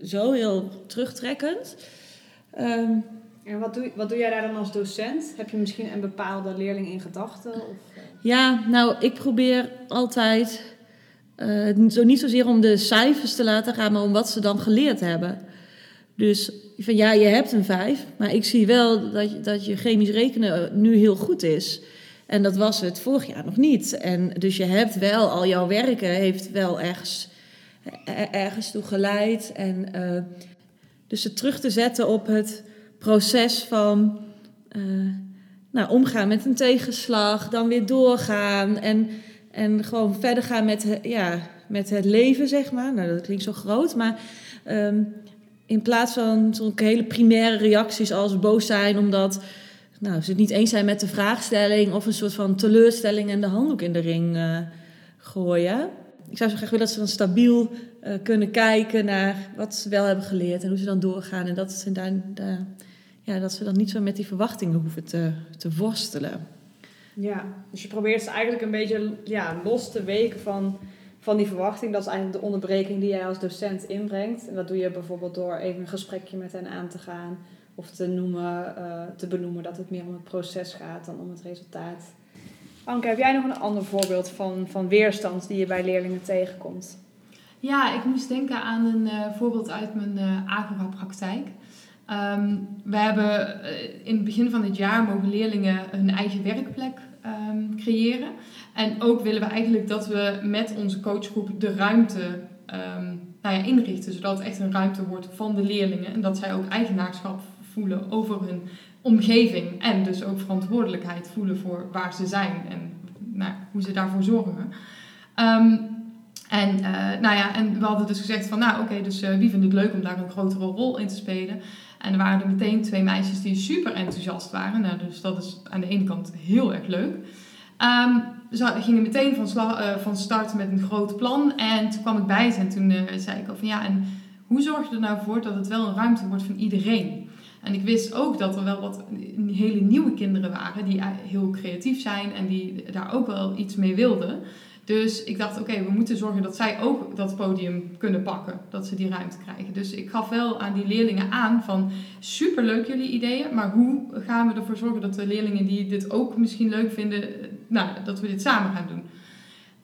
Zo heel terugtrekkend. Ehm, en wat doe, wat doe jij daar dan als docent? Heb je misschien een bepaalde leerling in gedachten? Of? Eh? Ja, nou, ik probeer altijd uh, zo niet zozeer om de cijfers te laten gaan, maar om wat ze dan geleerd hebben. Dus van ja, je hebt een vijf, maar ik zie wel dat je, dat je chemisch rekenen nu heel goed is. En dat was het vorig jaar nog niet. En dus je hebt wel, al jouw werken heeft wel ergens, ergens toe geleid. En dus het terug te zetten op het proces van nou, omgaan met een tegenslag, dan weer doorgaan en, en gewoon verder gaan met, ja, met het leven, zeg maar. Nou, dat klinkt zo groot, maar um, in plaats van zo'n hele primaire reacties als boos zijn omdat nou, ze het niet eens zijn met de vraagstelling of een soort van teleurstelling en de handdoek in de ring uh, gooien. Ik zou zo graag willen dat ze dan stabiel uh, kunnen kijken naar wat ze wel hebben geleerd en hoe ze dan doorgaan en dat ze daar, daar ja, dat ze dan niet zo met die verwachtingen hoeven te, te worstelen. Ja, dus je probeert ze eigenlijk een beetje ja, los te weken van, van die verwachting. Dat is eigenlijk de onderbreking die jij als docent inbrengt. En dat doe je bijvoorbeeld door even een gesprekje met hen aan te gaan. Of te, noemen, uh, te benoemen dat het meer om het proces gaat dan om het resultaat. Anke, heb jij nog een ander voorbeeld van, van weerstand die je bij leerlingen tegenkomt? Ja, ik moest denken aan een uh, voorbeeld uit mijn uh, Agora-praktijk. Um, we hebben uh, in het begin van het jaar mogen leerlingen hun eigen werkplek ehm, creëren. En ook willen we eigenlijk dat we met onze coachgroep de ruimte ehm, nou ja, inrichten. Zodat het echt een ruimte wordt van de leerlingen. En dat zij ook eigenaarschap voelen over hun omgeving. En dus ook verantwoordelijkheid voelen voor waar ze zijn en nou, hoe ze daarvoor zorgen. En, eh, nou ja, en we hadden dus gezegd van, nou oké, dus uh, wie vindt het leuk om daar een grotere rol in te spelen? En er waren er meteen twee meisjes die super enthousiast waren. Nou, dus dat is aan de ene kant heel erg leuk. Um, ze gingen meteen van, uh, van start met een groot plan. En toen kwam ik bij ze en toen zei ik al van ja, en hoe zorg je er nou voor dat het wel een ruimte wordt van iedereen? En ik wist ook dat er wel wat hele nieuwe kinderen waren die heel creatief zijn en die daar ook wel iets mee wilden. Dus ik dacht, oké, we moeten zorgen dat zij ook dat podium kunnen pakken. Dat ze die ruimte krijgen. Dus ik gaf wel aan die leerlingen aan van, superleuk jullie ideeën. Maar hoe gaan we ervoor zorgen dat de leerlingen die dit ook misschien leuk vinden, nou, dat we dit samen gaan doen.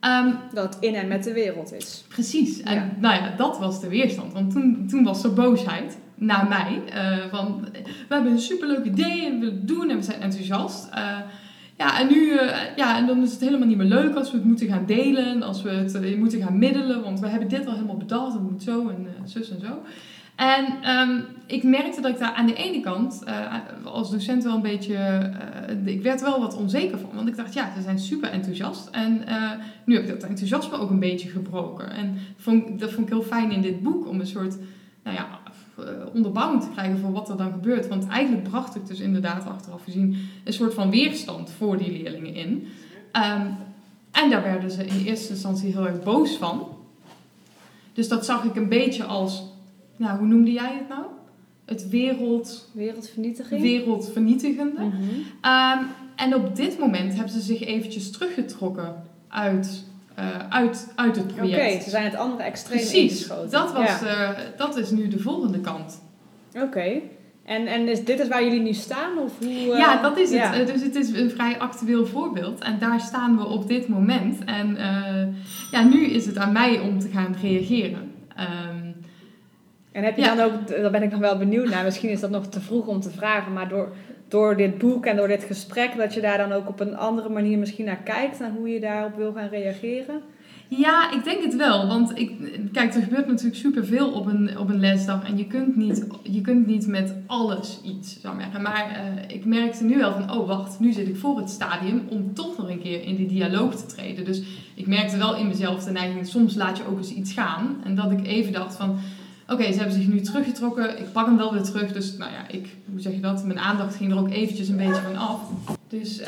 Um, dat het in en met de wereld is. Precies. En nou ja, dat was de weerstand. Want toen, toen was er boosheid naar mij. Uh, van, we hebben een superleuk idee en we willen het doen en we zijn enthousiast. Uh, ja, en nu, uh, ja, en dan is het helemaal niet meer leuk als we het moeten gaan delen, als we het moeten gaan middelen, want we hebben dit al helemaal bedacht het moet zo en zus en zo. En um, ik merkte dat ik daar aan de ene kant als docent wel een beetje, ik werd wel wat onzeker van, want ik dacht, ja, ze zijn super enthousiast. En nu heb ik dat enthousiasme ook een beetje gebroken. En vond, dat vond ik heel fijn in dit boek, om een soort, nou ja, eh, onderbouwing te krijgen voor wat er dan gebeurt. Want eigenlijk bracht ik dus inderdaad achteraf gezien een soort van weerstand voor die leerlingen in. Um, en daar werden ze in eerste instantie heel erg boos van. Dus dat zag ik een beetje als, nou, hoe noemde jij het nou? Het wereld... Wereldvernietiging? Wereldvernietigende. Mm -hmm. um, en op dit moment hebben ze zich eventjes teruggetrokken uit uit, uit het project. Oké, ze zijn het andere extreem Precies, dat, was, ja. uh, dat is nu de volgende kant. Oké. En, en is, dit is waar jullie nu staan? Of hoe, uh, ja, dat is ja. het. dus het is een vrij actueel voorbeeld. En daar staan we op dit moment. En ja, nu is het aan mij om te gaan reageren. Um, en heb je dan ook, daar ben ik nog wel benieuwd naar, misschien is dat nog te vroeg om te vragen, maar door, door dit boek en door dit gesprek, dat je daar dan ook op een andere manier misschien naar kijkt, naar hoe je daarop wil gaan reageren? Ja, ik denk het wel. Want ik, kijk, er gebeurt natuurlijk superveel op een, op een lesdag. En je kunt niet, je kunt niet met alles iets, zou zeggen. Maar uh, ik merkte nu wel van, oh wacht, nu zit ik voor het stadium om toch nog een keer in die dialoog te treden. Dus ik merkte wel in mezelf de neiging, soms laat je ook eens iets gaan. En dat ik even dacht van, Oké, ze hebben zich nu teruggetrokken. Ik pak hem wel weer terug. Dus nou ja, ik, hoe zeg je dat? Mijn aandacht ging er ook eventjes een beetje van af. Dus uh,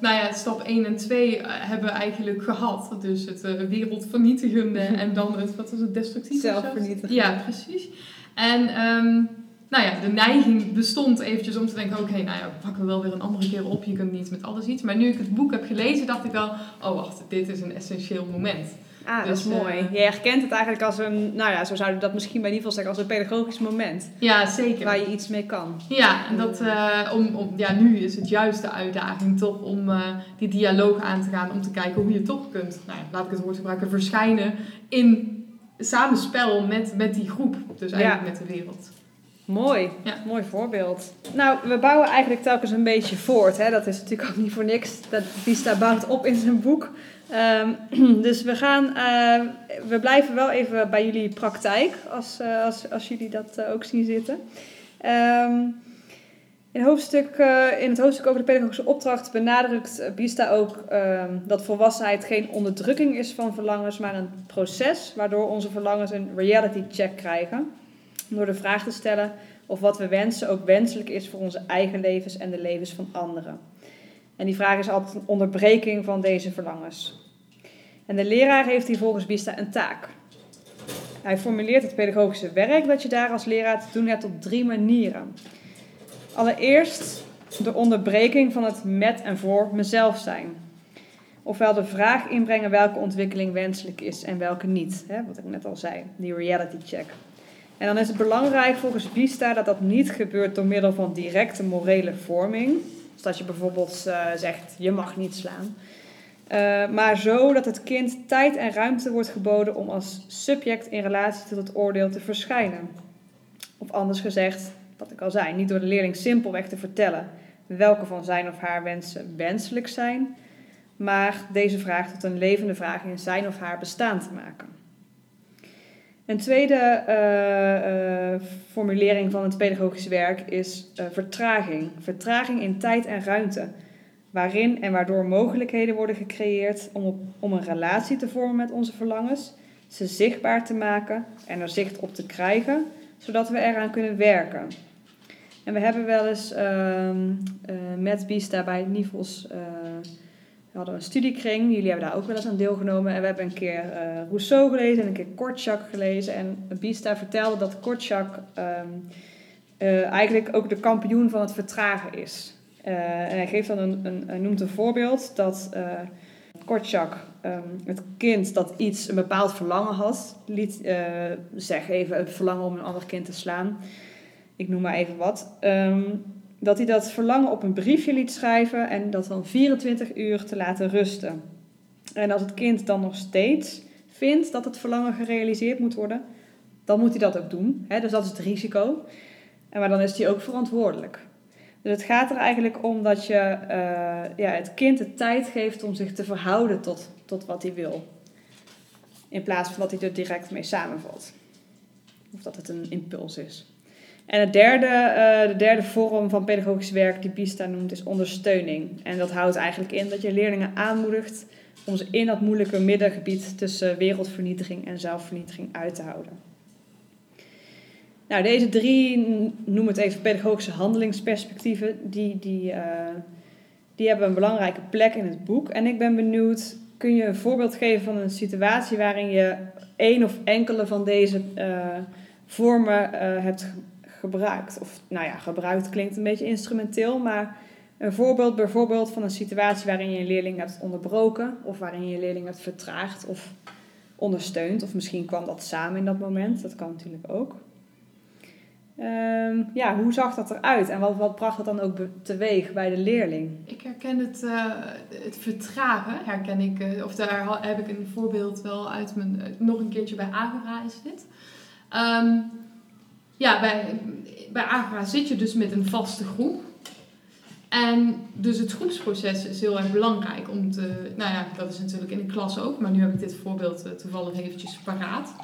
nou ja, stap 1 en 2 uh, hebben we eigenlijk gehad. Dus het uh, wereldvernietigende en dan het, wat was het, destructieve? Zelfvernietigende. Ja, precies. En um, nou ja, de neiging bestond eventjes om te denken, oké, okay, nou ja, we pakken wel weer een andere keer op. Je kunt niet met alles iets. Maar nu ik het boek heb gelezen, dacht ik wel, oh wacht, dit is een essentieel moment. Ah, dat is dus, mooi. Uh, je herkent het eigenlijk als een, nou ja, zo zouden we dat misschien bij in ieder geval zeggen, als een pedagogisch moment. Ja, zeker. Waar je iets mee kan. Ja, en dat, uh, om, om, ja, nu is het juist de uitdaging toch om uh, die dialoog aan te gaan, om te kijken hoe je toch kunt, nou ja, laat ik het woord gebruiken, verschijnen in samenspel met, met die groep. Dus eigenlijk ja. met de wereld. Mooi, ja. mooi voorbeeld. Nou, we bouwen eigenlijk telkens een beetje voort. Hè? Dat is natuurlijk ook niet voor niks. Dat Vista bouwt op in zijn boek. Um, dus we gaan, uh, we blijven wel even bij jullie praktijk, als, uh, als, als jullie dat uh, ook zien zitten. Um, in, hoofdstuk, in het hoofdstuk over de pedagogische opdracht benadrukt Bista ook um, dat volwassenheid geen onderdrukking is van verlangens, maar een proces waardoor onze verlangens een reality check krijgen. Door de vraag te stellen of wat we wensen ook wenselijk is voor onze eigen levens en de levens van anderen. En die vraag is altijd een onderbreking van deze verlangens. En de leraar heeft hier volgens Bista een taak. Hij formuleert het pedagogische werk dat je daar als leraar te doen hebt op drie manieren. Allereerst de onderbreking van het met en voor mezelf zijn. Ofwel de vraag inbrengen welke ontwikkeling wenselijk is en welke niet. Hè, wat ik net al zei, die reality check. En dan is het belangrijk volgens Bista dat dat niet gebeurt door middel van directe morele vorming. Dus dat je bijvoorbeeld uh, zegt, je mag niet slaan. Uh, maar zo dat het kind tijd en ruimte wordt geboden om als subject in relatie tot het oordeel te verschijnen. Of anders gezegd, wat ik al zei, niet door de leerling simpelweg te vertellen welke van zijn of haar wensen wenselijk zijn, maar deze vraag tot een levende vraag in zijn of haar bestaan te maken. Een tweede uh, uh, formulering van het pedagogisch werk is vertraging. Vertraging in tijd en ruimte, waarin en waardoor mogelijkheden worden gecreëerd om, om een relatie te vormen met onze verlangens, ze zichtbaar te maken en er zicht op te krijgen, zodat we eraan kunnen werken. En we hebben wel eens ehm, met Bista bij Nivels we hadden een studiekring, jullie hebben daar ook wel eens aan deelgenomen. En we hebben een keer uh, Rousseau gelezen en een keer Kortschak gelezen. En Bista vertelde dat um, uh, eigenlijk ook de kampioen van het vertragen is. Uh, en hij geeft dan een, een, noemt een voorbeeld dat Kortschak um, het kind dat iets, een bepaald verlangen had, liet zeg even een verlangen om een ander kind te slaan. Ik noem maar even wat. Um, dat hij dat verlangen op een briefje liet schrijven en dat dan 24 uur te laten rusten. En als het kind dan nog steeds vindt dat het verlangen gerealiseerd moet worden, dan moet hij dat ook doen. Hè? Dus dat is het risico. En maar dan is hij ook verantwoordelijk. Dus het gaat er eigenlijk om dat je uh, ja, het kind de tijd geeft om zich te verhouden tot, tot wat hij wil. In plaats van dat hij er direct mee samenvalt. Of dat het een impuls is. En het derde, uh, de derde vorm van pedagogisch werk die BISTA noemt is ondersteuning. En dat houdt eigenlijk in dat je leerlingen aanmoedigt om ze in dat moeilijke middengebied tussen wereldvernietiging en zelfvernietiging uit te houden. Nou, deze drie, noem het even pedagogische handelingsperspectieven, die, die, uh, die hebben een belangrijke plek in het boek. En ik ben benieuwd, kun je een voorbeeld geven van een situatie waarin je één of enkele van deze uh, vormen hebt gebruikt. Of nou ja, gebruikt klinkt een beetje instrumenteel, maar een voorbeeld bijvoorbeeld van een situatie waarin je een leerling hebt onderbroken, of waarin je leerling hebt vertraagd of ondersteund, of misschien kwam dat samen in dat moment, dat kan natuurlijk ook. Um, ja, hoe zag dat eruit en wat, wat bracht dat dan ook teweeg bij de leerling? Ik herken het, uh, het vertragen, herken ik, uh, of daar heb ik een voorbeeld wel uit mijn, nog een keertje bij Agora is dit. Um, ja, bij, bij Agora zit je dus met een vaste groep. En dus het groepsproces is heel erg belangrijk om te... Nou ja, dat is natuurlijk in de klas ook, maar nu heb ik dit voorbeeld uh, toevallig eventjes paraat.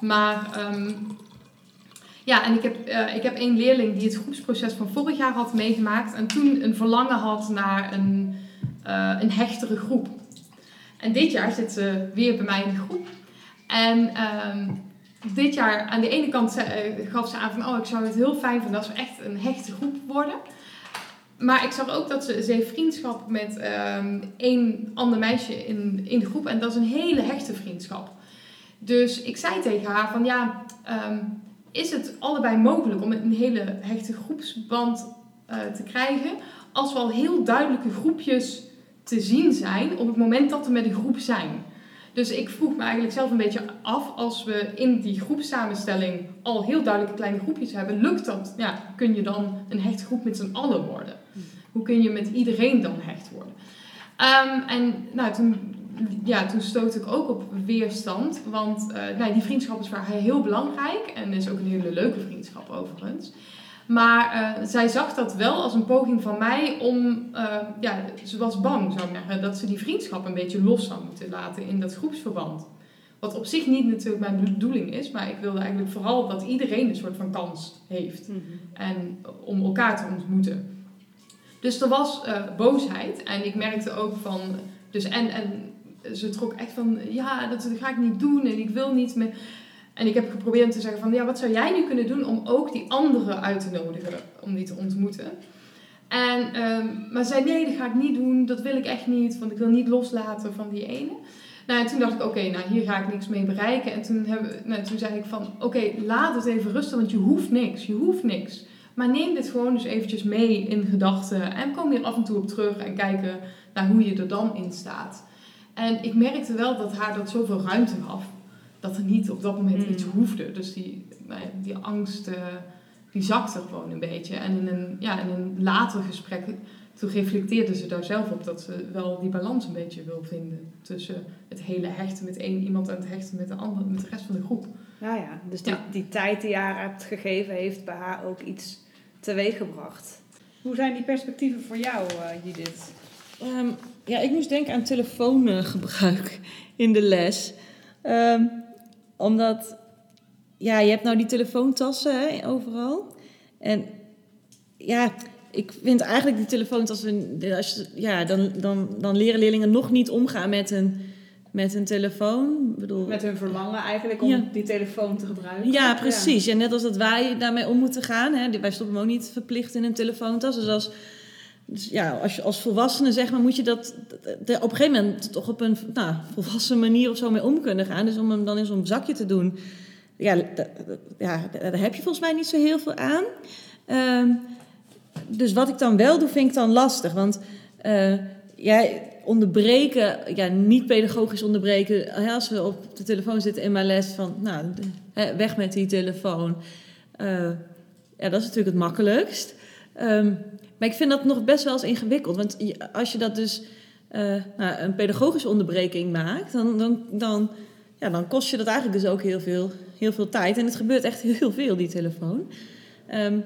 Maar um, ja, en ik heb, uh, ik heb één leerling die het groepsproces van vorig jaar had meegemaakt en toen een verlangen had naar een, uh, een hechtere groep. En dit jaar zit ze weer bij mij in de groep. En um, dit jaar aan de ene kant uh, gaf ze aan van, oh, ik zou het heel fijn vinden als we echt een hechte groep worden. Maar ik zag ook dat ze, ze heeft vriendschap met um, één ander meisje in, in de groep. En dat is een hele hechte vriendschap. Dus ik zei tegen haar van, ja, um, is het allebei mogelijk om een hele hechte groepsband uh, te krijgen... als we al heel duidelijke groepjes te zien zijn op het moment dat we met een groep zijn... Dus ik vroeg me eigenlijk zelf een beetje af, als we in die groepssamenstelling al heel duidelijke kleine groepjes hebben, lukt dat? Ja, kun je dan een hechte groep met z'n allen worden? Hoe kun je met iedereen dan hecht worden? Um, en nou, toen, ja, toen stoot ik ook op weerstand, want uh, nou, die vriendschap is voor haar heel belangrijk en is ook een hele leuke vriendschap overigens. Maar uh, zij zag dat wel als een poging van mij om, uh, ja, ze was bang, zou ik zeggen, dat ze die vriendschap een beetje los zou moeten laten in dat groepsverband. Wat op zich niet natuurlijk mijn bedoeling is, maar ik wilde eigenlijk vooral dat iedereen een soort van kans heeft. Mm -hmm. En om elkaar te ontmoeten. Dus er was boosheid en ik merkte ook van, dus en, en ze trok echt van, ja, dat ga ik niet doen en ik wil niet meer. En ik heb geprobeerd te zeggen van, ja, wat zou jij nu kunnen doen om ook die anderen uit te nodigen om die te ontmoeten? En, um, maar zei, nee, dat ga ik niet doen, dat wil ik echt niet, want ik wil niet loslaten van die ene. Nou, en toen dacht ik, oké, nou, hier ga ik niks mee bereiken. En toen, hebben, nou, toen zei ik van, oké, laat het even rusten, want je hoeft niks, je hoeft niks. Maar neem dit gewoon dus eventjes mee in gedachten en kom hier af en toe op terug en kijken naar hoe je er dan in staat. En ik merkte wel dat haar dat zoveel ruimte gaf dat er niet op dat moment iets hoefde. Dus die, nou die angst, uh, die zakte gewoon een beetje. En in een, ja, in een later gesprek, toen reflecteerde ze daar zelf op dat ze wel die balans een beetje wil vinden. Tussen het hele hechten met één iemand en het hechten met de, andere, met de rest van de groep. Ja, ja. Dus die, ja. die tijd die je haar hebt gegeven, heeft bij haar ook iets teweeg gebracht. Hoe zijn die perspectieven voor jou, uh, Judith? Ehm, ja, ik moest denken aan telefoongebruik in de les. Ehm, omdat, ja, je hebt nou die telefoontassen hè, overal. En ja, ik vind eigenlijk die telefoontassen, als je, ja, dan, dan, dan leren leerlingen nog niet omgaan met een, met een telefoon. Ik bedoel, Met hun verlangen eigenlijk om Ja. die telefoon te gebruiken. ja, precies. Ja. net als dat wij daarmee om moeten gaan. Hè. Wij stoppen hem ook niet verplicht in een telefoontas. Dus als, dus ja, als je als volwassene zeg maar, moet je dat de- op een gegeven moment toch op een nou, volwassen manier of zo mee om kunnen gaan. Dus om hem dan in zo'n zakje te doen, ja, ja, daar heb je volgens mij niet zo heel veel aan. Ehm, dus wat ik dan wel doe, vind ik dan lastig. Want eh, ja, onderbreken, ja, niet pedagogisch onderbreken. Als we op de telefoon zitten in mijn les, van nou, weg met die telefoon. Eh, ja, dat is natuurlijk het makkelijkst. Ehm, maar ik vind dat nog best wel eens ingewikkeld. Want als je dat dus eh, nou, een pedagogische onderbreking maakt, dan, dan, dan, ja, dan kost je dat eigenlijk dus ook heel veel, heel veel tijd. En het gebeurt echt heel veel, die telefoon. Ehm,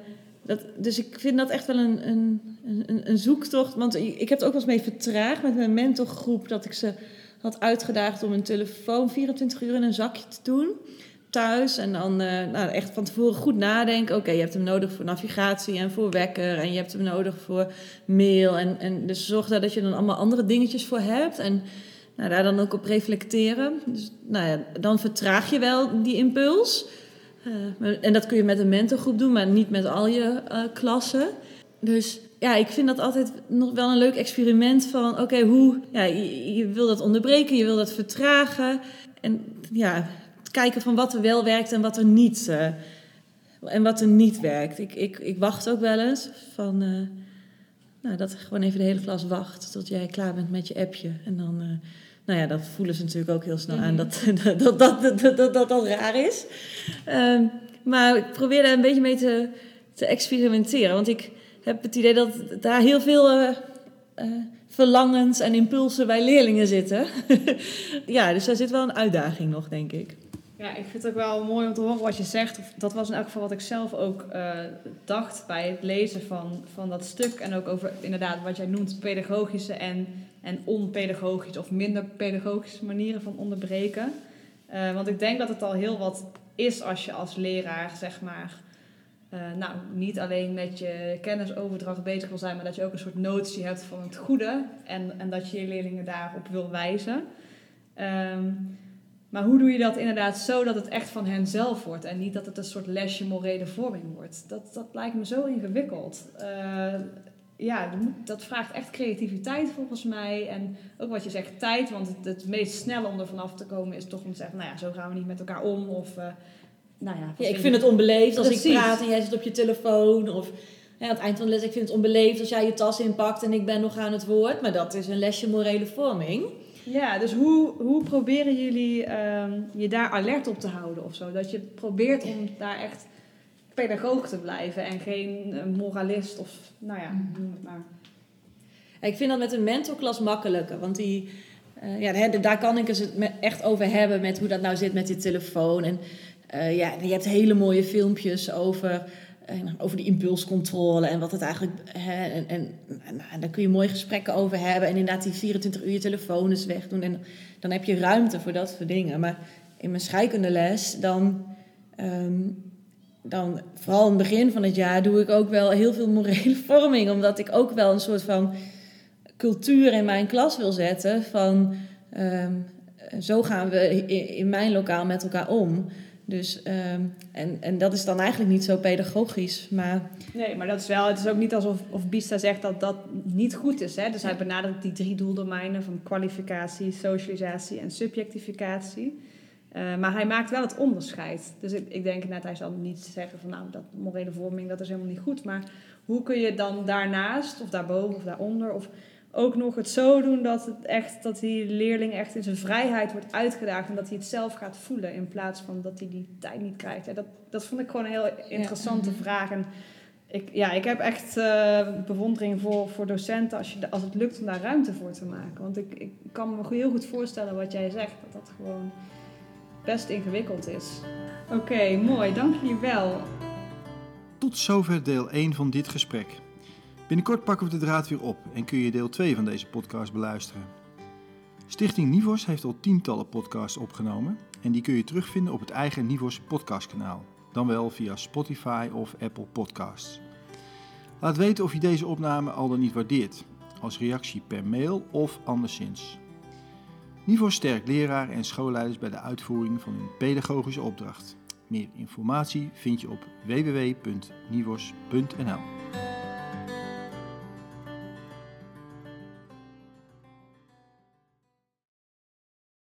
dat, dus ik vind dat echt wel een, een, een, een zoektocht. Want ik heb het ook wel eens mee vertraagd met mijn mentorgroep. Dat ik ze had uitgedaagd om een telefoon 24 uur in een zakje te doen. En dan eh, nou, echt van tevoren goed nadenken. Oké, je hebt hem nodig voor navigatie en voor wekker. En je hebt hem nodig voor mail. En, en dus zorg daar dat je dan allemaal andere dingetjes voor hebt. En nou, daar dan ook op reflecteren. Dus nou ja, dan vertraag je wel die impuls. Eh, en dat kun je met een mentorgroep doen, maar niet met al je eh, klassen. Dus ja, ik vind dat altijd nog wel een leuk experiment van... oké, hoe... Ja, je, je wil dat onderbreken, je wil dat vertragen. En ja, kijken van wat er wel werkt en wat er niet... eh, en wat er niet werkt. Ik, ik, ik wacht ook wel eens van... eh, nou, dat gewoon even de hele klas wacht tot jij klaar bent met je appje. En dan... eh, nou ja, dat voelen ze natuurlijk ook heel snel aan dat dat, dat, dat, dat, dat, dat, dat raar is. Ehm, maar ik probeer daar een beetje mee te, te experimenteren. Want ik heb het idee dat daar heel veel verlangens en impulsen bij leerlingen zitten. ja, dus daar zit wel een uitdaging nog, denk ik. Ja, ik vind het ook wel mooi om te horen wat je zegt. Dat was in elk geval wat ik zelf ook eh, dacht bij het lezen van, van dat stuk. En ook over inderdaad wat jij noemt pedagogische en, en onpedagogische of minder pedagogische manieren van onderbreken. Eh, want ik denk dat het al heel wat is als je als leraar, zeg maar, eh, nou, niet alleen met je kennisoverdracht bezig wil zijn, maar dat je ook een soort notie hebt van het goede en, en dat je je leerlingen daarop wil wijzen. Ehm, maar hoe doe je dat inderdaad zo dat het echt van hen zelf wordt en niet dat het een soort lesje morele vorming wordt? Dat, dat lijkt me zo ingewikkeld. Eh, ja, dat vraagt echt creativiteit volgens mij. En ook wat je zegt, tijd. Want het, het meest snelle om er vanaf te komen is toch om te zeggen, nou ja, zo gaan we niet met elkaar om. Of, eh, nou ja, Ja, ik vind het onbeleefd als ik praat en jij zit op je telefoon. Of ja, aan het eind van de les, ik vind het onbeleefd als jij je tas inpakt en ik ben nog aan het woord. Maar dat is een lesje morele vorming. Ja, dus hoe, hoe proberen jullie ehm, je daar alert op te houden of zo? Dat je probeert om daar echt pedagoog te blijven en geen eh, moralist of, nou ja, noem het maar. Ik vind dat met een mentorklas makkelijker, want die, eh, ja, daar kan ik het met- echt over hebben met hoe dat nou zit met die telefoon. En eh, ja, je hebt hele mooie filmpjes over, over die impulscontrole en wat het eigenlijk. Hè, en, en daar kun je mooie gesprekken over hebben. En inderdaad, die 24 uur je telefoon wegdoen. En dan heb je ruimte voor dat soort dingen. Maar in mijn scheikundeles, dan. ehm, dan vooral in het begin van het jaar doe ik ook wel heel veel morele vorming. Omdat ik ook wel een soort van cultuur in mijn klas wil zetten. Van ehm, zo gaan we in mijn lokaal met elkaar om. Dus, ehm, en, en dat is dan eigenlijk niet zo pedagogisch. Maar Nee, maar dat is wel, het is ook niet alsof of Bista zegt dat dat niet goed is. Hè? Dus hij benadrukt die drie doeldomeinen van kwalificatie, socialisatie en subjectificatie. Eh, maar hij maakt wel het onderscheid. Dus ik, ik denk net, hij zal niet zeggen van nou, dat morele vorming, dat is helemaal niet goed. Maar hoe kun je dan daarnaast, of daarboven of daaronder, of ook nog het zo doen dat, het echt, dat die leerling echt in zijn vrijheid wordt uitgedaagd en dat hij het zelf gaat voelen in plaats van dat hij die tijd niet krijgt. Ja, dat, dat vond ik gewoon een heel interessante vraag. En ik, ja, ik heb echt eh, bewondering voor, voor docenten als, je, als het lukt om daar ruimte voor te maken. Want ik, ik kan me heel goed voorstellen wat jij zegt, dat dat gewoon best ingewikkeld is. Oké, mooi. Dank jullie wel. Tot zover deel 1 van dit gesprek. Binnenkort pakken we de draad weer op en kun je deel 2 van deze podcast beluisteren. Stichting Nivos heeft al tientallen podcasts opgenomen en die kun je terugvinden op het eigen Nivos podcastkanaal, dan wel via Spotify of Apple Podcasts. Laat weten of je deze opname al dan niet waardeert, als reactie per mail of anderszins. Nivos sterkt leraren en schoolleiders bij de uitvoering van hun pedagogische opdracht. Meer informatie vind je op www.nivos.nl.